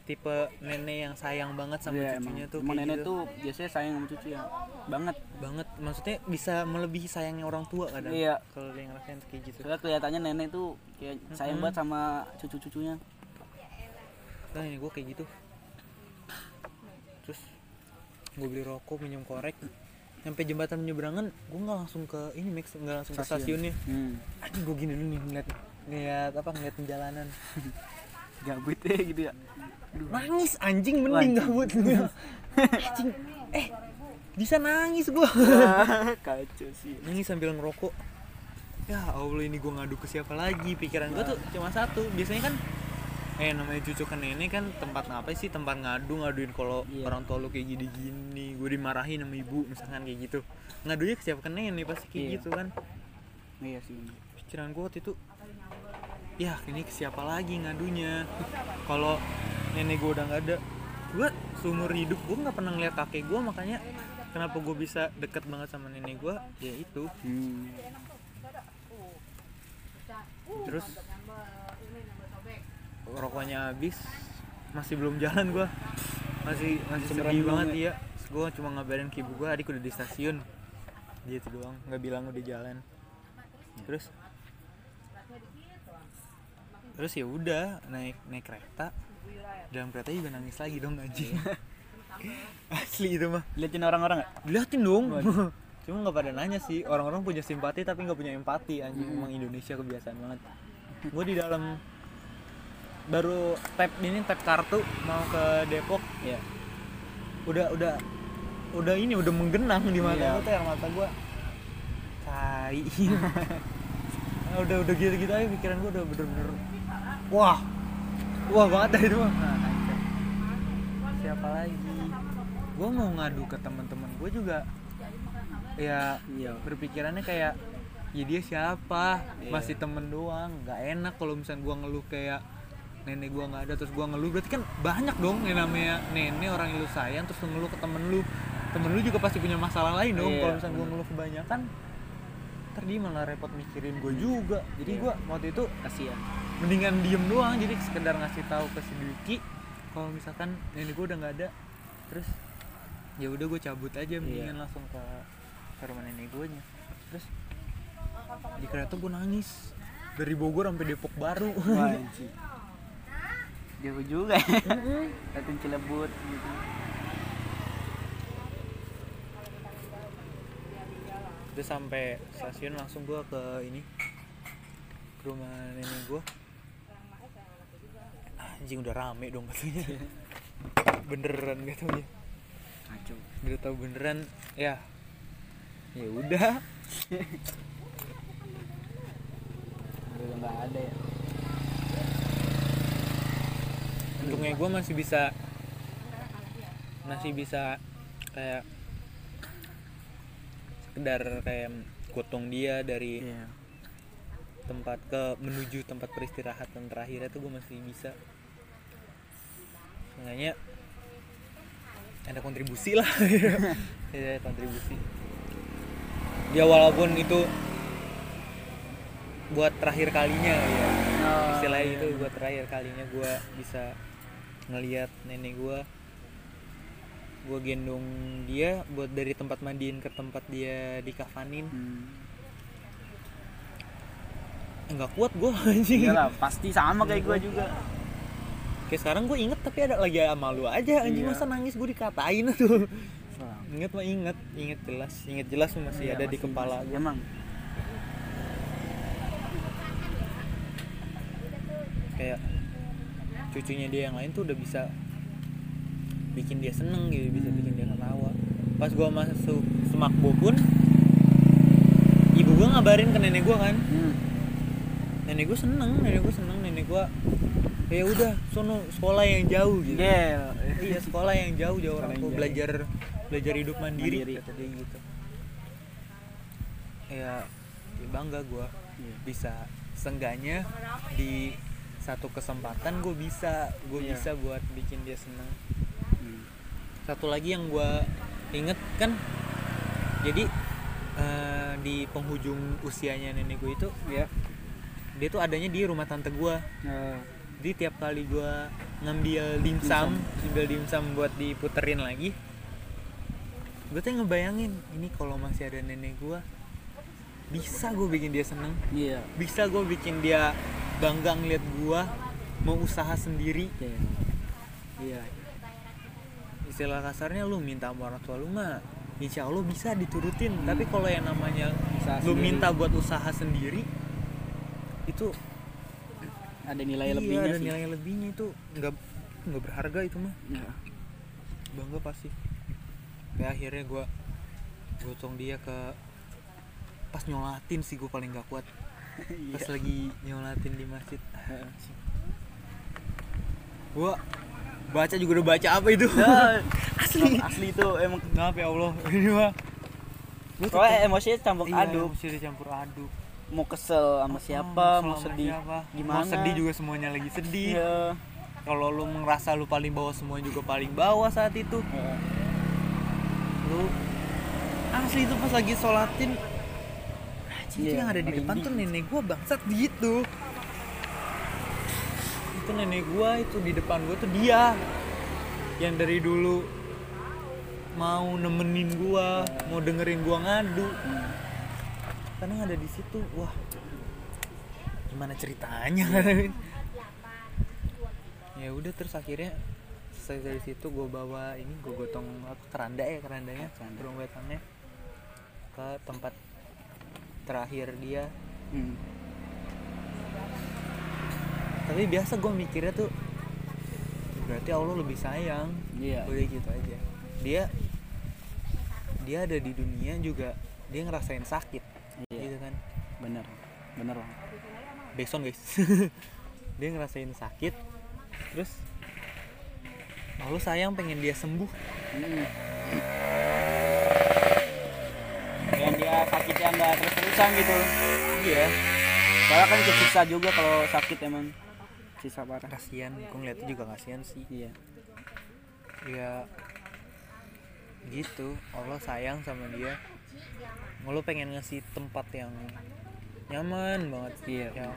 tipe nenek yang sayang banget sama Iya, cucunya emang. tuh Emang nenek gitu. tuh biasanya sayang sama cucu ya. Banget. banget maksudnya bisa melebihi sayangnya orang tua kadang Iya. kalau yang ngerasain kayak gitu Soalnya kelihatannya nenek tuh kayak sayang Mm-mm. banget sama cucu-cucunya. nah ini gue kayak gitu gue beli rokok minum korek sampai jembatan penyeberangan gue nggak langsung ke ini Max nggak langsung ke Stasiun. stasiunnya. Hmm. aduh gue gini dulu nih ngeliat ngeliat apa ngeliat penjalanan Gabut ya gitu ya. nangis anjing mending gabut. Anjing eh bisa nangis gue Kacau sih. nangis sambil ngerokok. Ya allah ini gue ngadu ke siapa lagi? Pikiran gue tuh cuma satu. Biasanya kan eh namanya cucu ke nenek kan tempat ngapain sih tempat ngadu ngaduin kalau Iya. orang tua lu kayak gini gini gue dimarahin sama ibu misalkan kayak gitu ngadunya ke siapa ke nenek pasti kayak Iya. gitu kan Iya sih. pikiran gue waktu itu ya ini ke siapa lagi ngadunya kalau nenek gue udah nggak ada gue seumur hidup gue nggak pernah ngeliat kakek gue makanya kenapa gue bisa deket banget sama nenek gue ya itu Hmm. terus rokoknya habis masih belum jalan gua. Masih masih Masih sedih banget belum iya. Gua cuma ngabarin ke ibu gua adik udah di stasiun. Gitu doang nggak bilang udah jalan. Terus? Terus ya udah naik naik kereta. Dalam kereta juga nangis lagi dong anjing. Asli itu mah. Liatin orang-orang nggak? diliatin dong. Cuma nggak pada nanya sih. Orang-orang punya simpati tapi nggak punya empati anjing. Emang Indonesia kebiasaan banget. Gue di dalam baru tap ini tap kartu mau ke Depok. Iya. udah udah udah ini udah menggenang di mata Iya. gue tuh air mata gue tai. Ah, udah udah gitu gitu aja pikiran gue udah bener-bener wah. Wah banget dah itu mah. Nah, siapa lagi? Gue mau ngadu ke teman-teman gue juga. Ya Iya. berpikirannya kayak ya dia siapa? Iya. masih temen doang. Nggak enak kalau misalnya gua ngeluh kayak nenek gua nggak ada terus gua ngeluh. Berarti kan banyak dong yang namanya nenek orang yang lu sayang terus lu ngeluh ke temen lu. Temen lu juga pasti punya masalah lain dong Iya, kalau misalnya gua ngeluh kebanyakan. Ntar dia malah repot mikirin gue juga. Jadi Iya. gua waktu itu Kasihan. mendingan diem doang. Jadi sekedar ngasih tahu ke si Dwiki kalau misalkan nenek gue udah nggak ada terus ya udah gue cabut aja mendingan langsung ke ke rumah nenek gue nya. Terus di kereta gue nangis. Dari Bogor sampai Depok baru. Jauh juga ya. Liatin Cilebut gitu. terus sampai stasiun langsung gue ke ini ke rumah nenek gue anjing udah rame dong katanya beneran katanya Kacau. udah tahu beneran ya ya udah Udah nggak ada ya. Untungnya gue masih bisa masih bisa kayak sekedar kayak gotong dia dari iya. tempat ke menuju tempat peristirahatan terakhir itu gue masih bisa. Seenggaknya ada kontribusi lah. Ya kontribusi. Dia walaupun itu buat terakhir kalinya ya. Oh, istilahnya iya. itu buat terakhir kalinya gue bisa ngelihat nenek gue gue gendong dia buat dari tempat mandiin ke tempat dia dikafanin. Hmm. nggak kuat gue anjing. Iyalah pasti sama kayak gue juga. kayak sekarang gue inget tapi ada lagi sama lu aja anjing. Iya. masa nangis gue dikatain tuh inget mah inget inget jelas inget jelas masih Iya, ada di masih- kepala masih. gue emang. Kayak cucunya dia yang lain tuh udah bisa bikin dia seneng gitu bisa bikin dia ketawa pas gua masuk semakbo pun ibu gua ngabarin ke nenek gua kan hmm. nenek gua seneng nenek gua seneng nenek gua ya udah sono sekolah yang jauh gitu Gel. iya sekolah yang jauh jauh orang tua belajar belajar hidup mandiri, Mandiri. kata dia gitu ya, ya bangga gua Iya. bisa sengganya di satu kesempatan gue bisa gue Iya. bisa buat bikin dia seneng. Hmm. satu lagi yang gue inget kan jadi eh, di penghujung usianya nenek gue itu ya dia tuh adanya di rumah tante gue Eh, jadi tiap kali gue ngambil dimsum ngambil dimsum buat diputerin lagi gue tuh ngebayangin ini kalau masih ada nenek gue bisa gue bikin dia seneng. Iya. Bisa gue bikin dia bangga ngeliat gue mau usaha sendiri. Iya. iya. Istilah kasarnya lu minta sama orang tua lu mah insya Allah bisa diturutin. Hmm. tapi kalau yang namanya Usaha lu sendiri. minta buat usaha sendiri itu ada nilai iya, lebihnya ada sih. nilai lebihnya itu. Nggak nggak berharga itu mah. Iya. bangga pasti. Kayak akhirnya gue gotong dia ke pas nyolatin sih gue paling gak kuat. Pas Iya. lagi nyolatin di masjid. Gue baca juga udah baca apa itu? Ya, asli. Asli. Itu emang maaf ya Allah? Ini mah. Soalnya tetep- emosinya campur iya, aduk. mesti dicampur aduk. Mau kesel sama siapa Oh, mau sama sedih siapa. gimana? Mau sedih juga semuanya lagi sedih. Iya. Kalau lu ngerasa lu paling bawah semua juga paling bawah saat itu. Iya. lu asli itu pas lagi sholatin itu Iya, yang ada di depan tuh nenek gua bangsat gitu itu nenek gua itu di depan gua tuh dia yang dari dulu mau nemenin gua mau dengerin gua ngadu Hmm. karena ada di situ wah gimana ceritanya ya udah terus akhirnya selesai dari situ gue bawa ini gue gotong apa keranda ya kerandanya Keranda. burung wetangnya ke tempat terakhir dia. Hmm. tapi biasa gue mikirnya tuh berarti Allah lebih sayang. Iya. Udah gitu aja. Dia dia ada di dunia juga dia ngerasain sakit. Iya. gitu kan. Bener bener bang backsound guys. Dia ngerasain sakit terus Allah sayang pengen dia sembuh. Hmm. Nggak terus terusan gitu. Iya. Soalnya kan kesiksa juga kalau sakit emang. Sisa parah. Kasihan gue ngeliatnya juga kasihan sih. Iya. Ya gitu. Allah sayang sama dia. Allah pengen ngasih tempat yang nyaman banget. Iya. yang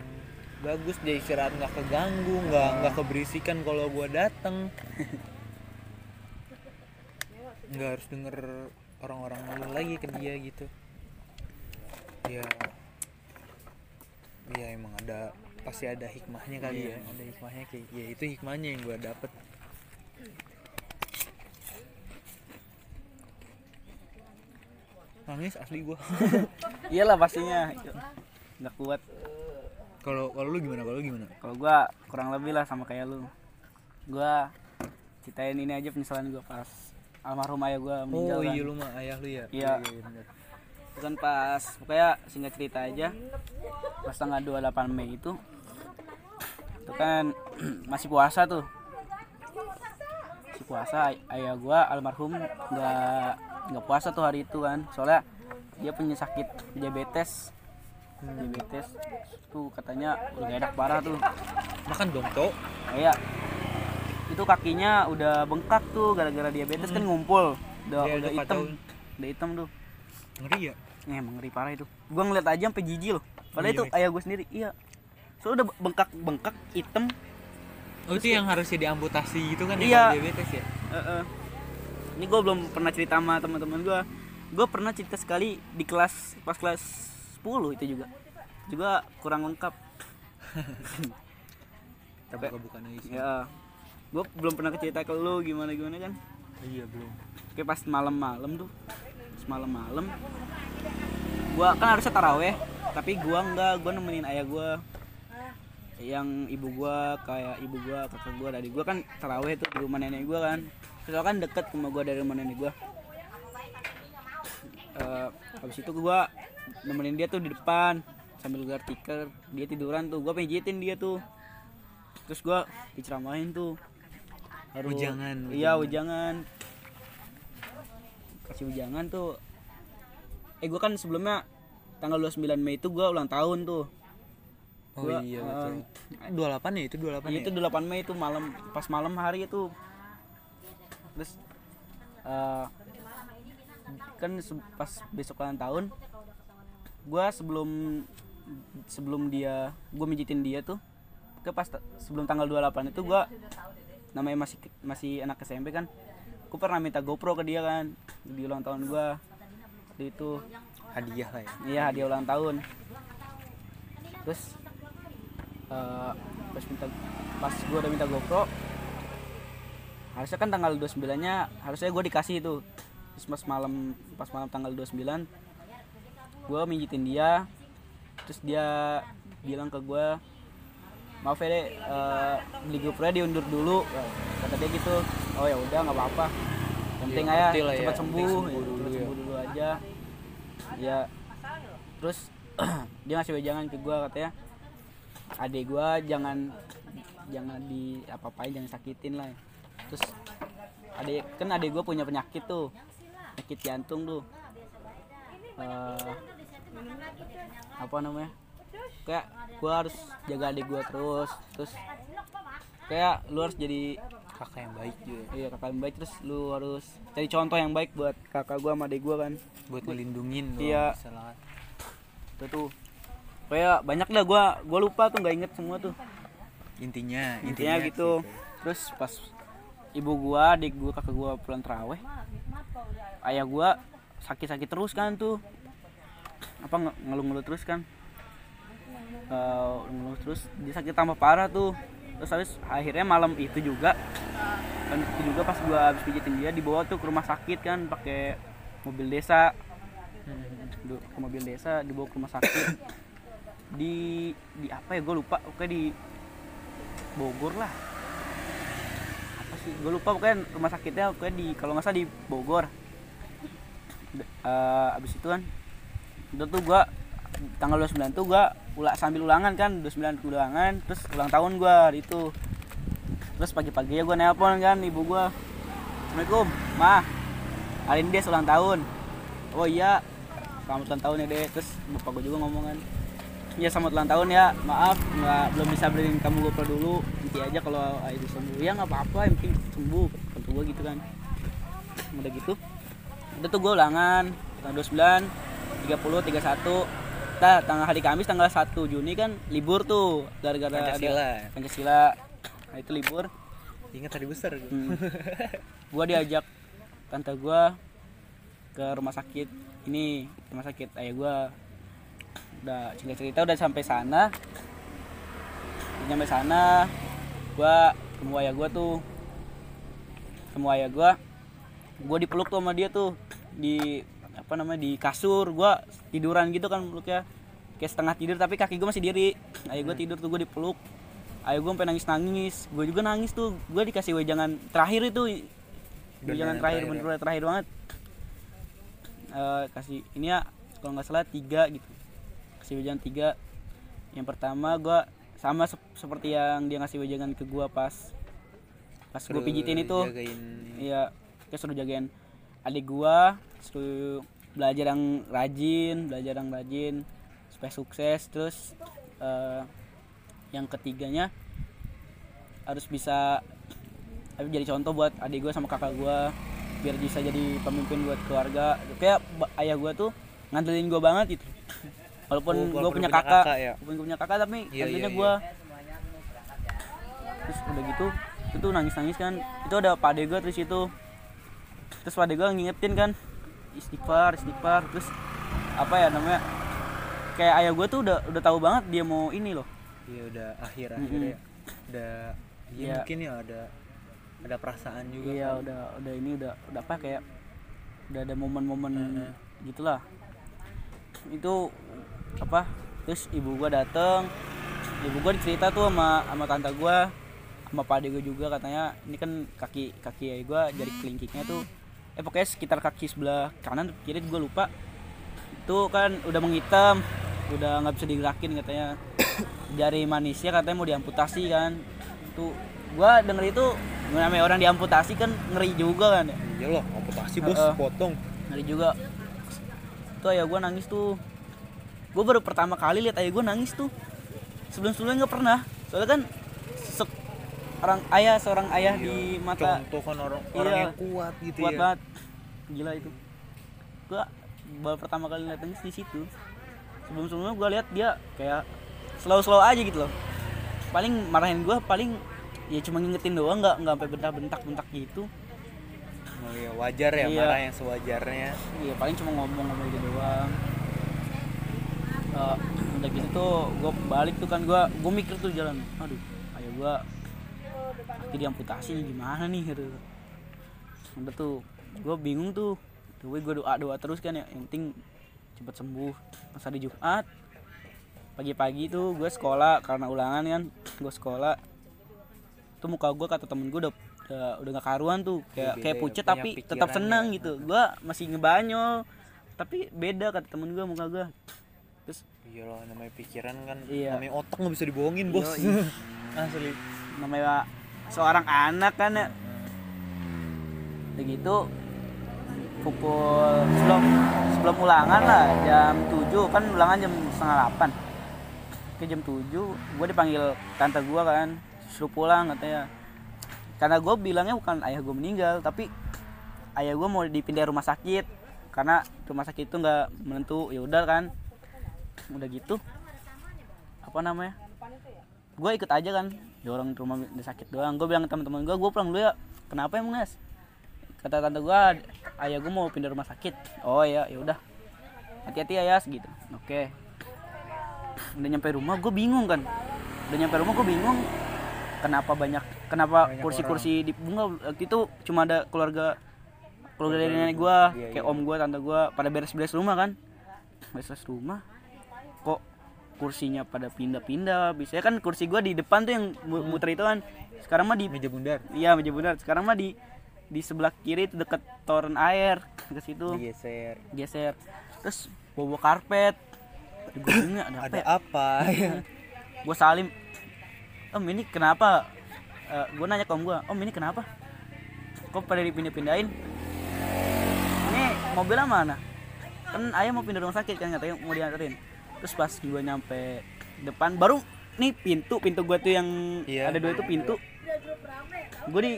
bagus dia istirahat nggak keganggu nggak nggak keberisikan kalau gua dateng. Nggak harus denger orang-orang ngeluh lagi ke dia gitu ya ya emang ada pasti ada hikmahnya kali Iya. ya ada hikmahnya kayak ya itu hikmahnya yang gua dapet. Nangis asli gua. Iyalah pastinya. Nggak kuat. Kalau kalau lu gimana? Kalau gimana? Kalau gua kurang lebih lah sama kayak lu. Gua ceritain ini aja penyesalan gua pas almarhum ayah gua meninggal oh kan. iya lu mah ayah lu ya? Iya. bener. Itu kan pas pokoknya singkat cerita aja. Pas tanggal 28 Mei itu itu kan masih puasa tuh. Puasa ay- ayah gua almarhum nggak nggak puasa tuh hari itu kan. Soalnya dia punya sakit diabetes. Diabetes tuh katanya udah gak enak parah tuh. Makan dong cok. Kayak itu kakinya udah bengkak tuh gara-gara diabetes kan ngumpul. Udah Iya, udah udah hitam. udah hitam tuh. Ngeri ya Eh, emang ngeri parah itu. Gua ngeliat aja sampai jijik loh. Padahal Iya, itu ayah gue sendiri. Iya. So udah bengkak bengkak hitam. Oh itu yang harusnya diamputasi gitu kan Iya. ya diabetes ya? Heeh. ini gue belum pernah cerita sama teman-teman gue gue pernah cerita sekali di kelas pas kelas 10 itu juga. Juga kurang lengkap. Lagi sih. Ya gue belum pernah cerita ke lu gimana gimana kan? Iya belum. Oke pas malam-malam tuh. Pas malam-malam gua kan harusnya taraweh tapi gua enggak gua nemenin ayah gua. Yang ibu gua kayak ibu gua kakak gua dari gua kan taraweh tuh di rumah nenek gua kan. Soalnya kan deket rumah gua dari rumah nenek gua. Eh, habis itu gua nemenin dia tuh di depan sambil gelar tikar dia tiduran tuh gua pijitin dia tuh. Terus gua diceramahin tuh. Harus- Ujangan, iya ujangan. Kasih ujangan tuh eh gua kan sebelumnya tanggal 29 Mei itu gua ulang tahun tuh. Oh Gua, iya eh, betul. 28 ya itu 28 Iya, ya? itu 8 Mei itu malam pas malam hari itu. Terus eh, kan pas besok ulang tahun gua sebelum sebelum dia gua mijitin dia tuh ke pas sebelum tanggal 28 itu gua namanya masih masih anak SMP kan gua pernah minta GoPro ke dia kan di ulang tahun gua Waktu itu hadiah lah ya. Iya hadiah ulang tahun. Terus eh, pas minta pas gue udah minta GoPro harusnya kan tanggal 29 nya harusnya gue dikasih itu. Terus pas malam pas malam tanggal 29 gue mijitin dia. Terus dia bilang ke gue maaf ya deh eh, beli GoPro diundur dulu. Kata dia gitu. Oh ya udah nggak apa-apa. Penting Iya, aja ya, cepat yang sembuh, sembuh ya, aja. Ya. Terus dia ngasih wejangan ke gua katanya. Adik gua jangan jangan di apa apain jangan sakitin lah. Terus adik kan adik gua punya penyakit tuh. Penyakit jantung tuh. Eh, apa namanya? Kayak gua harus jaga adik gua terus. Terus kayak lu harus jadi kakak yang baik juga. Iya kakak yang baik terus lu harus cari contoh yang baik buat kakak gua sama adik gua kan. Buat ngelindungin Iya. misalnya itu tuh. Kayak banyak dah gua gua lupa tuh nggak inget semua tuh. Intinya intinya gitu. terus pas ibu gua adik gua kakak gua pulang teraweh ayah gua sakit-sakit terus kan tuh. Apa nge- ngeluh-ngeluh terus kan? Eh, ngeluh terus dia sakit tambah parah tuh terus habis akhirnya malam itu juga kan itu juga pas gua habis pijitin dia dibawa tuh ke rumah sakit kan pakai mobil desa. Ke mobil desa dibawa ke rumah sakit. Di di apa ya gue lupa oke di Bogor lah. Apa sih gue lupa pokoknya rumah sakitnya pokoknya di kalau nggak salah di Bogor. D- eh, abis itu kan itu tuh gua tanggal 29 tuh gua ulah sambil ulangan kan 29 ulangan terus ulang tahun gua hari itu. Terus pagi-pagi ya gua nelpon kan ibu gua Assalamualaikum mah hari ini dia ulang tahun. Oh iya selamat ulang tahun ya deh terus bapak gua juga ngomong kan. Ya selamat ulang tahun ya maaf nggak belum bisa beliin kamu GoPro dulu nanti aja kalau itu sembuh. Ya nggak apa-apa yang penting sembuh kata gua gitu kan. Udah gitu udah tuh gue ulangan tanggal 29 30 31 Nah, tanggal hari Kamis tanggal 1 Juni kan libur tuh gara-gara Pancasila. ada Pancasila. Nah, itu libur. ingat hari besar gua. Hmm. gua diajak tante gua ke rumah sakit ini rumah sakit ayah gua udah cerita cerita udah sampai sana nyampe sana gua ketemu ayah gua tuh ketemu ayah gua gua dipeluk tuh sama dia tuh di apa namanya di kasur gua tiduran gitu kan peluknya kayak setengah tidur tapi kaki gua masih diri. Ayah gua tidur tuh gua dipeluk. Ayah gua sampai nangis nangis gua juga nangis tuh. Gua dikasih wejangan terakhir itu. Wejangan terakhir terakhir ya? bener terakhir banget. Eh, kasih ini ya kalau nggak salah tiga gitu. Kasih wejangan tiga. Yang pertama gua sama sep- seperti yang dia ngasih wejangan ke gua pas pas gue pijitin itu. iya kayak suruh jagain adik gua suruh belajar yang rajin belajar yang rajin supaya sukses terus eh, yang ketiganya harus bisa harus jadi contoh buat adik gua sama kakak gua biar bisa jadi pemimpin buat keluarga. Kayak ayah gua tuh ngandelin gua banget gitu. Walaupun Oh, walaupun punya punya kakak, kakak ya. walaupun gua punya kakak tapi Iya, ngandelinnya iya, gua. terus udah gitu itu tuh nangis nangis kan. Itu ada pak gua terus itu. Terus pak gua ngingetin kan istighfar istighfar terus apa ya namanya kayak ayah gua tuh udah udah tahu banget dia mau ini loh iya udah akhir akhir Mm-mm. ya udah ya Iya. mungkin ya ada ada perasaan juga iya kan. udah udah ini udah udah apa kayak udah ada momen-momen Heeh. gitulah itu apa terus ibu gua dateng ibu gua cerita tuh sama sama tante gua sama pak ade gua juga katanya ini kan kaki kaki ayah gua jari kelingkingnya tuh eh pokoknya sekitar kaki sebelah kanan kiri gua lupa. Itu kan udah menghitam udah nggak bisa digerakin katanya. Jari manisnya katanya mau diamputasi kan. Tuh gua denger itu namanya orang diamputasi kan ngeri juga kan ya. Iya loh amputasi bos Heeh. potong. Ngeri juga. Tuh ayah gue nangis tuh. Gue baru pertama kali lihat ayah gue nangis tuh. Sebelum sebelumnya nggak pernah. Soalnya kan orang ayah seorang ayah di Iya, mata. Contoh kan orang Iya. orang yang kuat gitu kuat ya. banget. Gila itu. Gue baru pertama kali lihat di situ. Sebelum sebelumnya gue lihat dia kayak slow slow aja gitu loh. Paling marahin gue paling ya cuma ngingetin doang nggak nggak sampai bentak bentak bentak gitu. Oh, iya, wajar ya Iya. marah yang sewajarnya. Iya paling cuma ngomong-ngomong gitu doang. Eh, udah gitu tuh gue balik tuh kan gue gue mikir tuh jalan, aduh ayah gue kaki diamputasi gimana nih gitu. Udah tuh gue bingung tuh, tuh gue doa doa terus kan ya, yang penting cepet sembuh. Pas hari Jumat pagi-pagi tuh gue sekolah karena ulangan kan, gue sekolah tuh muka gue kata temen gue udah udah, udah gak karuan tuh kayak kayak ya, pucet tapi tetap senang ya. gitu gue masih ngebanyol tapi beda kata temen gue muka gue terus iya loh namanya pikiran kan Iya. namanya otak nggak bisa dibohongin bos Yoi. asli namanya seorang anak kan ya. Udah gitu pukul sebelum sebelum ulangan lah jam 7 kan ulangan jam setengah 8 ke jam 7 gue dipanggil tante gue kan. Suruh pulang katanya. Karena gue bilangnya bukan ayah gue meninggal tapi ayah gue mau dipindah rumah sakit. Karena rumah sakit itu nggak menentu ya udah kan. Udah gitu apa namanya gue ikut aja kan dorong ke rumah dia sakit doang. Gue bilang teman-teman gue gue pulang dulu ya. Kenapa emang Nes? Kata tante gue ayah gue mau pindah rumah sakit. Oh ya ya udah. Hati-hati ya gitu oke. Udah nyampe rumah gue bingung kan. Udah nyampe rumah gue bingung. Kenapa banyak kenapa kursi-kursi di bunga waktu itu cuma ada keluarga keluarga dari nenek gue Iya, kayak iya. om gue tante gue pada beres-beres rumah kan. Beres-beres rumah. Kok kursinya pada pindah-pindah. Biasanya kan kursi gua di depan tuh yang Hmm. muter itu kan. Sekarang mah di meja bundar. Iya meja bundar. Sekarang mah di di sebelah kiri itu deket toren air ke situ. Digeser. Geser terus bobo karpet. Gue ada apa ada apa ya? gue salim. Om ini kenapa? Gue nanya ke om gue om ini kenapa? Kok pada dipindah-pindahin? Ini mobilnya mana? Kan ayah mau pindah rumah sakit kan katanya mau dianterin terus pas gue nyampe depan baru nih pintu pintu gue tuh yang Iya. ada dua itu pintu. Gue di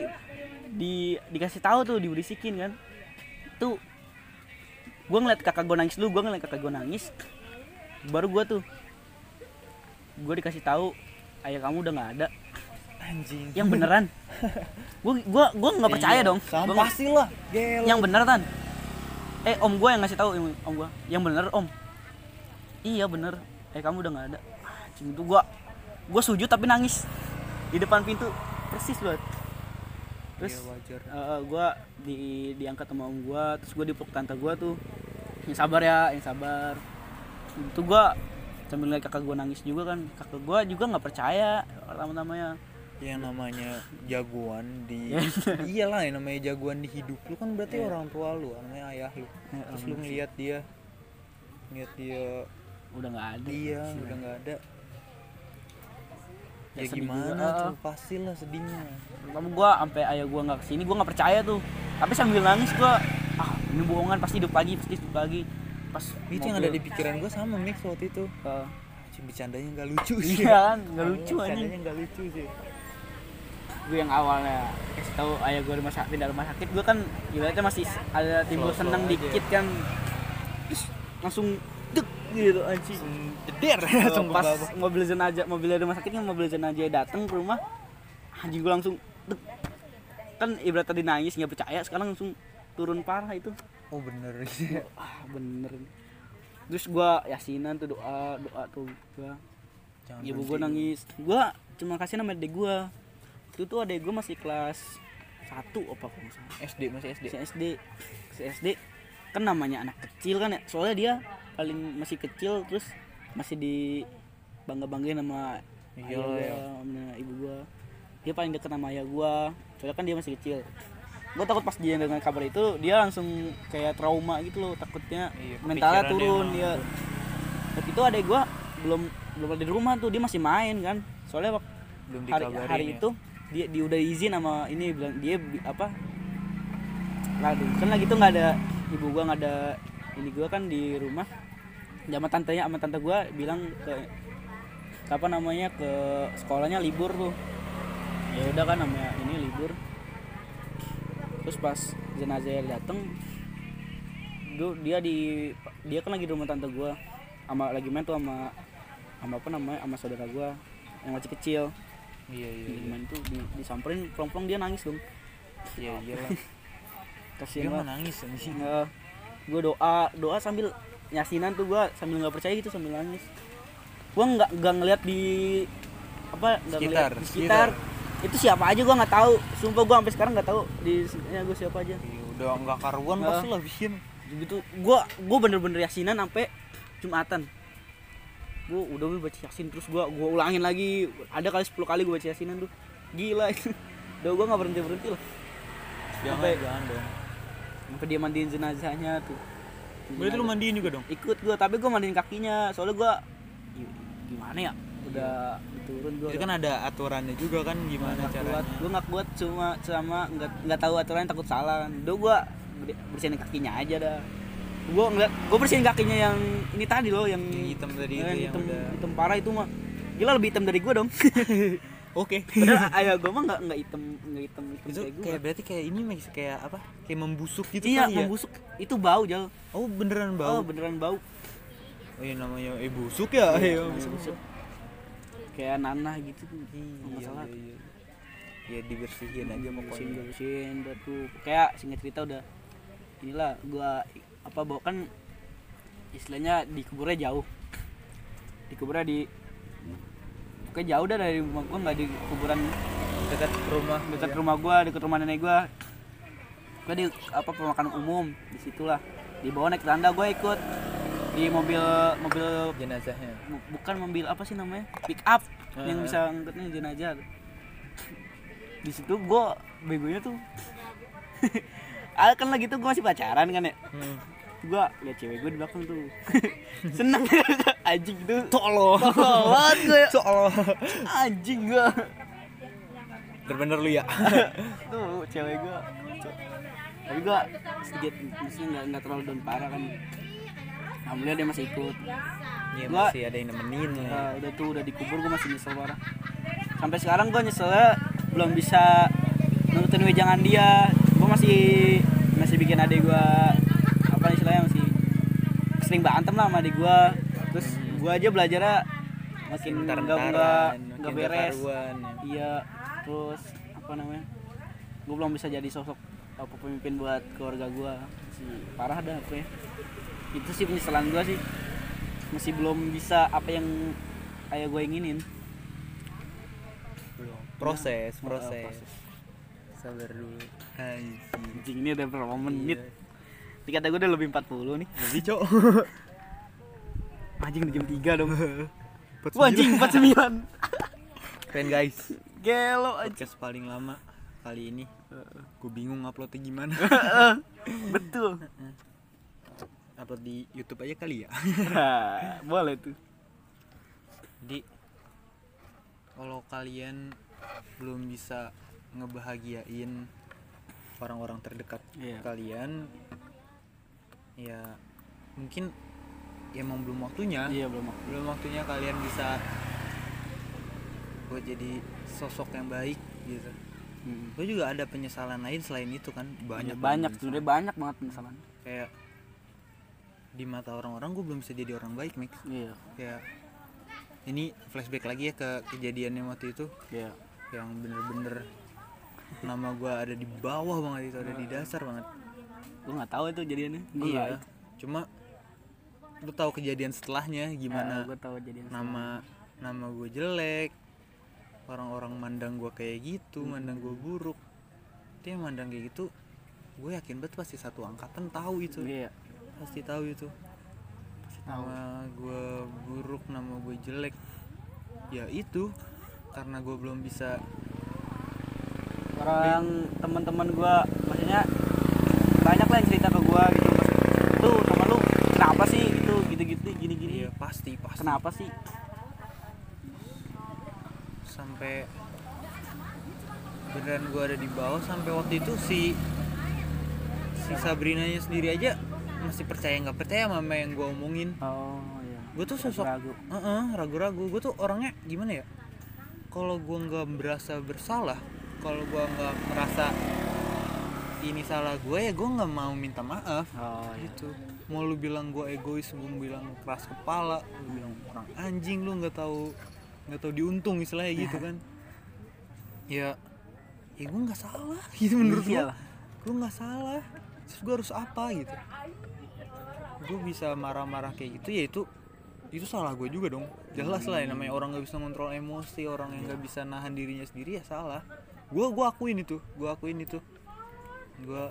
di dikasih tahu tuh diberisikin kan. Tuh gue ngeliat kakak gue nangis dulu gue ngeliat kakak gue nangis. Baru gue tuh gue dikasih tahu ayah kamu udah nggak ada. Anjing. Yang beneran. Gue gue gue nggak percaya Iya, dong. sama Gua pasti lah yang bener tan. Eh om gue yang ngasih tahu om gue yang bener om iya bener. Eh kamu udah nggak ada? Anjing itu gue gue sujud tapi nangis. Di depan pintu. Persis banget. Terus Iya, wajar. gue di diangkat sama om gue terus gue dipeluk tante gue tuh. Yang sabar ya yang sabar. Itu gue sambil ngeliat kakak gue nangis juga kan. Kakak gue juga nggak percaya pertama-tamanya yang namanya jagoan di Iya. iyalah yang namanya jagoan di hidup lu kan berarti Iya. orang tua lu namanya ayah lu. Ya, terus lu ngeliat dia ngeliat dia udah nggak ada dia udah nggak ada. Ya, sedih gimana juga. tuh? Pasti lah sedihnya. Kamu gua sampai ayah gua nggak ke sini, gua nggak percaya tuh. Tapi sambil nangis gua, ah ini bohongan pasti hidup lagi, pasti hidup lagi. Pas itu yang ada di pikiran gue sama Mix waktu itu. Uh, Cuma bercandanya nggak lucu sih. Iya kan, nggak lucu Bercandanya anjing. nggak lucu sih. Gue yang awalnya kasih tahu ayah gue rumah sakit pindah rumah sakit gue kan ibaratnya masih ada timbul seneng aja. dikit kan. Terus langsung gitu anjing. Jeder langsung pas mobil jenazah mobil dari rumah sakit kan mobil jenazah datang ke rumah. Anjing gue langsung dek. Kan ibarat tadi nangis nggak percaya sekarang langsung turun parah itu. Oh bener. Sih ah bener terus gue yasinan tuh doa doa tuh gua. Jangan ibu gue nangis. Gue cuma kasih nama adek gue itu tuh adek gue masih kelas satu apa kalau salah. SD masih SD. Si SD. Si SD. Kan namanya anak kecil kan ya. Soalnya dia paling masih kecil terus masih di bangga banggain sama Iya, ayah gua, iya. sama ibu gua. Dia paling deket sama ayah gua. Soalnya kan dia masih kecil. Gua takut pas dia dengan kabar itu dia langsung kayak trauma gitu loh takutnya Iya, mentalnya turun dia ya waktu itu adek gua belum belum ada di rumah tuh dia masih main kan. Soalnya waktu belum hari hari ya. itu dia dia udah izin sama ini bilang dia apa? Lalu kan lagi tuh nggak ada ibu gua nggak ada ini gua kan di rumah sama tantenya sama tante gua bilang ke apa namanya ke sekolahnya libur tuh. Ya udah kan namanya ini libur. Terus pas jenazah dateng dia di dia kan lagi di rumah tante gua. Sama lagi main tuh sama sama apa namanya sama saudara gua yang masih kecil. Iya iya iya. main tuh di, disamperin plong-plong dia nangis dong. Iya iyalah. Dia kasihan banget. nangis anjing. Nggak, gue doa doa sambil yasinan tuh gue sambil nggak percaya gitu sambil nangis. Gue nggak nggak ngeliat di apa nggak ngeliat Sekitar, di sekitar. itu siapa aja gue nggak tahu. Sumpah gue sampai sekarang nggak tahu di ya gue siapa aja. Iya, udah nggak karuan Nggak. pasti lah bikin gitu gue gue bener-bener yasinan sampai jumatan. Gue udah gue baca yasin terus gue gue ulangin lagi. Ada kali 10 kali gue baca yasinan tuh. Gila itu. Udah gue nggak berhenti berhenti lah. Jangan Sampai- jangan dong. sampai dia mandiin jenazahnya tuh berarti lu mandiin juga dong? Ikut gue tapi gue mandiin kakinya. Soalnya gue gimana ya? Udah turun gue itu kan ada aturannya juga kan gimana nggak caranya? kuat gue nggak kuat cuma sama nggak nggak tahu aturan takut salah. Kan udah gue bersihin kakinya aja dah. Gue ngeliat gue bersihin kakinya yang ini tadi loh yang, Yang hitam tadi yang itu yang hitam, udah- hitam parah itu mah. Gila lebih hitam dari gue dong oke. Padahal ayah gue mah nggak nggak hitam nggak hitam hitam itu kayak gue kayak berarti kayak ini Max kayak apa? Kayak membusuk gitu iya ya? membusuk. Itu bau jal. Oh beneran oh bau beneran bau. Oh iya namanya eh busuk ya? Iya Namanya busuk. kayak nanah gitu. Iya salah. iya iya. Ya dibersihin aja bersihin pokoknya. bersihin udah tuh. Kayak singkat cerita udah. Inilah gua apa bawa kan istilahnya dikuburnya jauh. Dikuburnya di pokoknya jauh dah dari rumah gua nggak di kuburan dekat rumah dekat ya. rumah gua dekat rumah nenek gua. Gua di apa pemakaman umum di situlah di bawah naik tanda gua ikut. Di mobil mobil jenazahnya? Bu- bukan mobil apa sih namanya? Pick up yang Ah. bisa angkatnya jenazah. Di situ gua begonya tuh. Kan lagi tuh gua masih pacaran kan ya? Hmm. Gua liat cewek gua di belakang tuh. Seneng. Anjing banget gua ya. tolong. Anjing gua. Bener-bener lu ya. Tuh cewek gua. Tapi gua sedikit maksudnya nggak nggak terlalu down parah kan. Alhamdulillah dia masih ikut. Ya Gua- masih ada yang nemenin Nah, udah tuh udah dikubur gue masih nyesel parah. Sampai sekarang gue nyeselnya belum bisa nurutin wejangan dia. Gue masih masih bikin adik gue apa istilahnya masih sering berantem lah sama adik gue terus gue aja belajarnya makin nggak nggak nggak beres ya. iya terus apa namanya gue belum bisa jadi sosok apa pemimpin buat keluarga gue masih parah dah apa ya itu sih penyesalan gue sih masih belum bisa apa yang kayak gue inginin Belum. proses Nah, proses proses. sabar dulu Anjing. ini udah berapa menit Iya. Kata gue udah lebih 40 nih. Lebih cok. Anjing jam 3 dong. Wah anjing 49 keren guys. Gelo anjing. Podcast paling lama kali ini. Gue bingung uploadnya gimana. Betul. Upload di YouTube aja kali ya? Boleh tuh. Di kalau kalian belum bisa ngebahagiain orang-orang terdekat Iya. kalian ya mungkin ya emang belum waktunya. Iya belum belum waktunya kalian bisa buat jadi sosok yang baik gitu. Mm. gue juga ada penyesalan lain selain itu kan banyak Iya, banyak banget sebenarnya banyak banget penyesalan. Kayak di mata orang-orang gue belum bisa jadi orang baik Mix iya. Kayak ini flashback lagi ya ke kejadiannya waktu itu. Iya. Yang bener-bener nama gue ada di bawah banget itu ada di dasar banget gue nggak tahu itu jadiannya. Gue iya. Cuma lu tahu kejadian setelahnya gimana? Gue tahu jadian nama nama gue jelek. Orang-orang mandang gue kayak gitu mandang gue buruk. Dia mandang kayak gitu gue yakin banget pasti satu angkatan tahu itu. Iya. Pasti tahu itu. Tahu. nama gue buruk nama gue jelek. Ya itu karena gue belum bisa orang teman-teman gua maksudnya banyak lah yang cerita ke gua gitu. Tuh teman lu kenapa sih? Itu gitu-gitu gini-gini. Ya pasti pasti. Kenapa sih? Sampai beneran gue ada di bawah sampai waktu itu si si Sabrinanya sendiri aja masih percaya nggak percaya sama apa yang gue omongin. Oh iya. Gue tuh sosok ragu Heeh, ragu-ragu. Gue tuh orangnya gimana ya? Kalau gue nggak berasa bersalah kalau gue nggak merasa ini salah gue ya gue nggak mau minta maaf. Oh iya. Gitu. Mau lu bilang gue egois gue bilang keras kepala lu bilang orang anjing lu nggak tahu nggak tahu diuntung istilahnya gitu kan. Ya ya gue nggak salah gitu menurut gue Iyalah. gue nggak salah. Terus gue harus apa gitu? Gue bisa marah-marah kayak gitu ya itu itu salah gue juga dong. Jelas lah ya namanya orang nggak bisa kontrol emosi orang yang nggak bisa nahan dirinya sendiri ya salah. Gue gue akuin itu gue akuin itu gue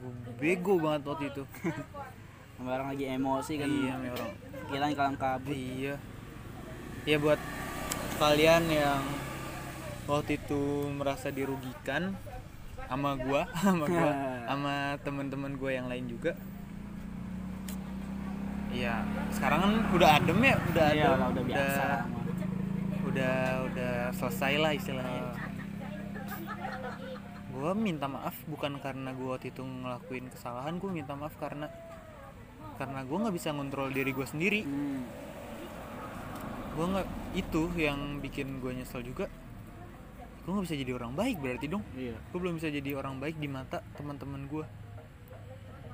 gue bego banget waktu itu. Sama orang lagi emosi kan. Iya orang kita kalang kabut. Iya. Ya buat kalian yang waktu itu merasa dirugikan sama gua sama gua sama teman-teman gua yang lain juga. Iya, sekarang kan udah adem ya, udah iya adem, lah, udah biasa udah, udah udah selesai lah istilahnya. Gua minta maaf bukan karena gua waktu itu ngelakuin kesalahan, gua minta maaf karena karena gua nggak bisa ngontrol diri gua sendiri. hmm. Gua nggak itu yang bikin gua nyesel juga. Gua nggak bisa jadi orang baik berarti dong. iya Gua belum bisa jadi orang baik di mata teman-teman gua.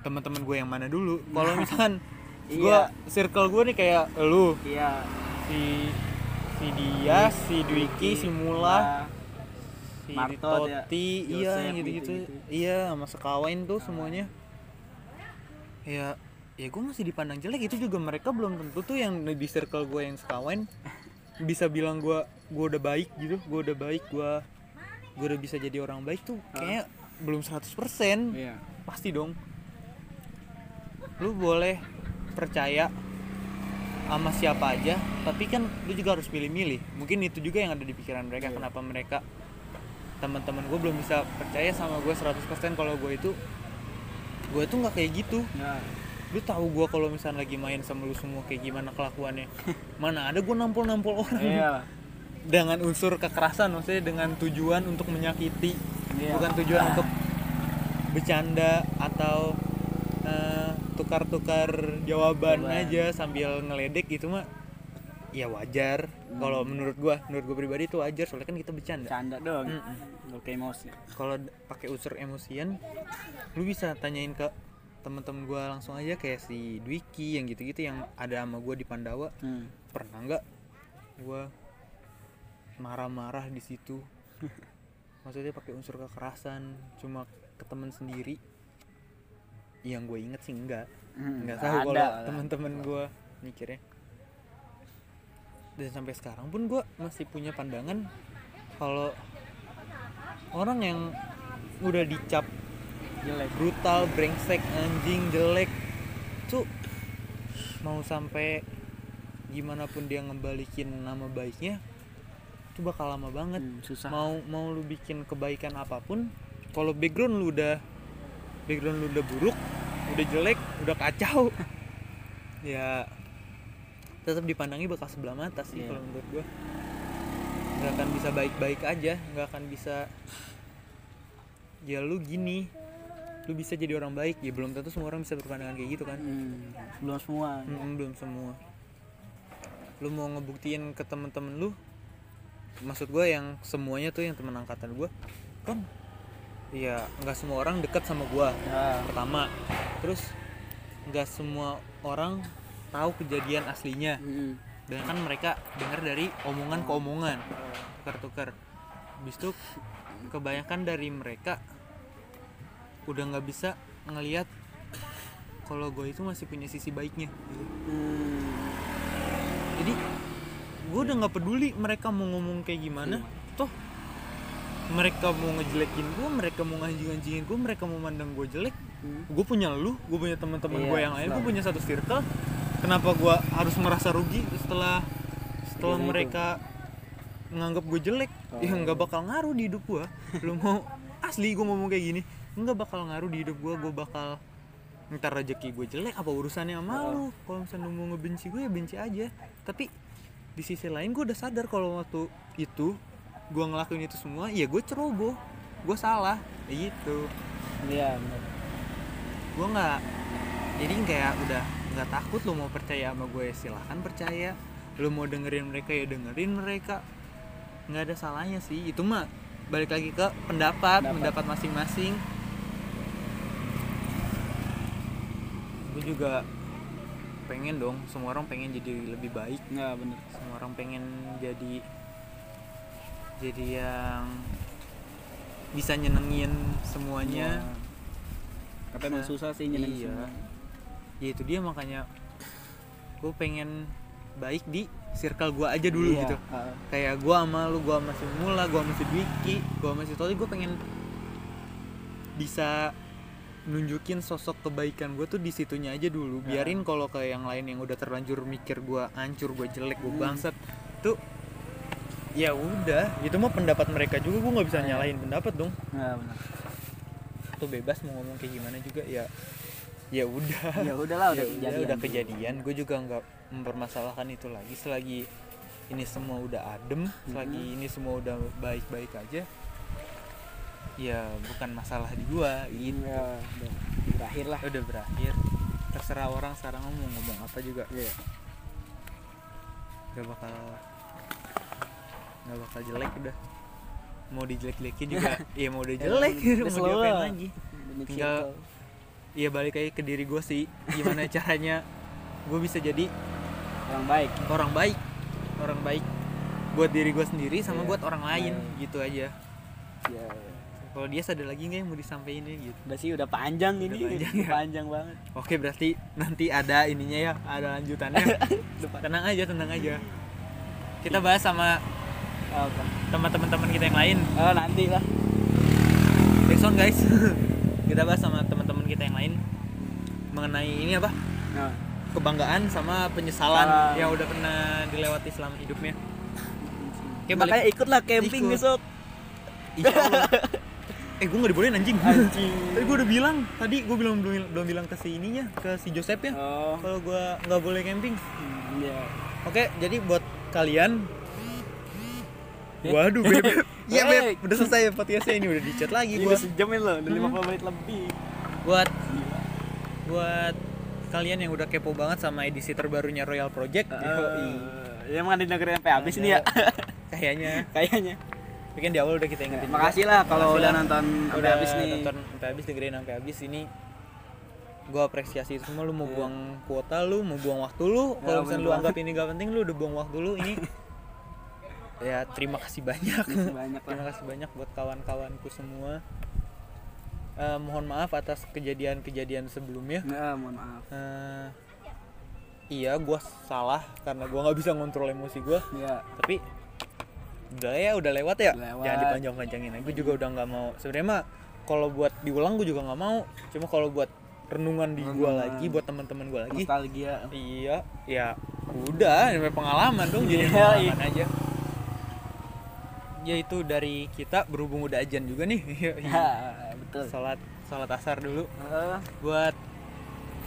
Teman-teman gue yang mana dulu? Kalau misalkan gua circle gua nih kayak lu, iya si si dia, si Dwiki, si Mula, si Marto, Toti, iya gitu-gitu. Iya, sama sekawain tuh semuanya. Ya, ya gue masih dipandang jelek. Itu juga mereka belum tentu tuh yang di circle gue yang sekawain bisa bilang gue gue udah baik gitu, gue udah baik, gue gue udah bisa jadi orang baik tuh kayak belum 100% iya. Pasti dong. Lu boleh percaya sama siapa aja tapi kan lu juga harus milih-milih mungkin itu juga yang ada di pikiran mereka Iya. kenapa mereka teman-teman gue belum bisa percaya sama gue 100% kalau gue itu gue itu nggak kayak gitu. Ya. Lu tahu gue kalau misalnya lagi main sama lu semua kayak gimana kelakuannya? Mana ada gue nampol-nampol orang. Iya. Dengan unsur kekerasan maksudnya dengan tujuan untuk menyakiti Iya. bukan tujuan untuk bercanda atau eh, tukar-tukar jawaban Jawaban. aja sambil ngeledek gitu mah ya wajar. Kalau menurut gua menurut gua pribadi itu wajar soalnya kan kita bercanda. Canda doang. Mm-mm. Gak kayak emosi. Kalau pakai unsur emosian lu bisa tanyain ke teman-teman gua langsung aja kayak si Dwiki yang gitu-gitu yang ada sama gua di Pandawa. Hmm. pernah nggak gua marah-marah di situ? Maksudnya pakai unsur kekerasan cuma ke teman sendiri? Yang gue inget sih enggak Hmm, nggak nggak tahu kalau lah. teman-teman gue mikirnya dan sampai sekarang pun gue masih punya pandangan kalau orang yang udah dicap jelek brutal, brengsek, anjing, jelek tuh mau sampai gimana pun dia ngebalikin nama baiknya itu bakal lama banget. Hmm, susah. Mau mau lu bikin kebaikan apa pun kalau background lu udah background lu udah buruk udah jelek udah kacau ya tetap dipandangi bakal sebelah mata sih Iya. kalau menurut gua. Nggak akan bisa baik-baik aja nggak akan bisa ya lu gini lu bisa jadi orang baik ya belum tentu semua orang bisa berpandangan kayak gitu kan. Hmm, belum semua Mm, belum semua. Lu mau ngebuktiin ke temen-temen lu maksud gue yang semuanya tuh yang temen angkatan gue kan ya nggak semua orang dekat sama gue ya. Pertama terus nggak semua orang tahu kejadian aslinya. Mm. dan kan mereka dengar dari omongan ke omongan tukar-tukar habis itu kebanyakan dari mereka udah nggak bisa ngelihat kalau gue itu masih punya sisi baiknya. Hmm. jadi gue udah nggak peduli mereka mau ngomong kayak gimana. Toh mereka mau ngejelekin gue mereka mau nganjing-nganjingin gue mereka mau mandang gue jelek Hmm. gue punya lu gue punya teman-teman Iya, gue yang lain gue punya satu circle kenapa gue harus merasa rugi setelah setelah Iya, itu. mereka nganggap gue jelek? Oh. ya nggak bakal ngaruh di hidup gue lu mau asli gue ngomong kayak gini nggak bakal ngaruh di hidup gue gue bakal ntar rezeki gue jelek apa urusannya sama Oh. lu? Kalau misalnya lu mau ngebenci gue ya benci aja. Tapi di sisi lain gue udah sadar kalau waktu itu gue ngelakuin itu semua ya gue ceroboh. Gue salah. Gitu. Iya gue nggak jadi kayak udah nggak takut lo mau percaya sama gue silahkan percaya. Lo mau dengerin mereka ya dengerin mereka. Nggak ada salahnya sih. Itu mah balik lagi ke pendapat Pendapat. masing-masing. Gue juga pengen dong semua orang pengen jadi lebih baik. Nggak benar semua orang pengen jadi jadi yang bisa nyenengin semuanya. Tapi emang Nah, susah sih nyenengin iya. semua. Ya itu dia makanya gue pengen baik di circle gue aja dulu Iya, gitu ah. kayak gue sama lu gue sama si Mula gue sama si Dwiki gue sama si Toli gue pengen bisa nunjukin sosok kebaikan gue tuh di situnya aja dulu Ya. biarin kalau ke yang lain yang udah terlanjur mikir gue hancur gue jelek gue Hmm. bangsat tuh ya udah itu mah pendapat mereka juga gue nggak bisa Ya. nyalain pendapat dong nggak benar tuh bebas mau ngomong kayak gimana juga ya ya udah. Ya udahlah udah ya kejadian. udah, udah kejadian. Gue juga nggak mempermasalahkan itu lagi. Selagi ini semua udah adem selagi ini semua udah baik-baik aja ya bukan masalah di gua gitu. Ya udah berakhir lah. Udah berakhir. Terserah orang sekarang mau ngomong apa juga. Iya. gak bakal nggak bakal jelek udah. Mau dijelek-jelekin juga. Ya mau udah jelek. mau diapain lagi? Tinggal- Iya balik lagi ke diri gue sih. Gimana caranya gue bisa jadi orang baik. orang baik. Orang baik buat diri gue sendiri sama Iya. buat orang lain Iya. gitu aja. Ya kalau dia ada lagi nggak yang mau disampaikan gitu. Udah sih udah panjang Udah ini. panjang udah ya. panjang banget. Oke berarti nanti ada ininya ya ada lanjutannya. Tenang aja tenang aja. Kita bahas sama teman-teman teman kita yang lain. Oh nanti lah. Backsound guys. Kita bahas sama teman-teman kita yang lain mengenai ini apa? Nah, kebanggaan sama penyesalan Salah. yang udah pernah dilewati selama hidupnya. Balik- makanya ikutlah camping Ikut. besok. Insya Allah. eh gue nggak dibolehin anjing. Anjing. Tadi gue udah bilang tadi gue belum belum belum bilang ke si ininya ke si Joseph ya. Oh. Kalau gue nggak boleh camping. Iya. Oke jadi buat kalian Eh? waduh beb. Iya beb. udah selesai ya podcastnya. Ini udah dicat lagi ini gue udah sejam ini loh udah Hmm. 50 menit lebih buat buat kalian yang udah kepo banget sama edisi terbarunya Royal Project Yoi. ya emang ada dengerin sampai habis nih ya? Kayaknya. Kayaknya. Kan di awal udah kita ingetin. Juga. makasih lah. kalau udah nonton sampai udah habis nih. nonton sampai habis dengerin sampai habis. Ini gue apresiasi itu semua. Lu mau Iya. buang kuota lu mau buang waktu lu. Ya, kalau misalnya lu anggap ini gak penting lu udah buang waktu lu. Ini ya terima kasih banyak. Terima kasih banyak buat kawan-kawanku semua Eh, mohon maaf atas kejadian-kejadian sebelumnya. Ya mohon maaf. Eh, iya gue salah karena gue nggak bisa ngontrol emosi gue ya. Tapi udah ya udah lewat ya? Lewat. jangan dipanjang-panjangin gue juga udah nggak mau. Sebenarnya mah kalau buat diulang gue juga nggak mau. Cuma kalau buat renungan di gue lagi buat teman-teman gue lagi. Nostalgia. Iya ya udah ini pengalaman dong jadi Iya, pengalaman aja. Ya itu dari kita berhubung udah ajan juga nih betul. Sholat sholat asar dulu. Eh, buat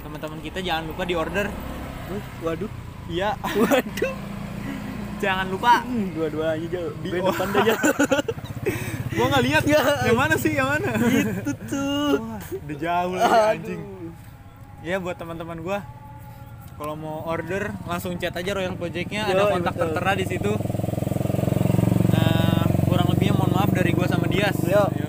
teman-teman kita jangan lupa di order waduh. Iya. Waduh. Jangan lupa. Hmm, dua-duanya jauh di depan aja. Gua nggak lihat. Ya. yang mana sih yang mana? Itu tuh. Wah, udah jauh lagi anjing. Ya buat teman-teman gua kalau mau order langsung chat aja Royal Projectnya. Ada kontak betul. tertera di situ. Nah, kurang lebihnya mohon maaf dari gua sama Dias. Yo. Yoi.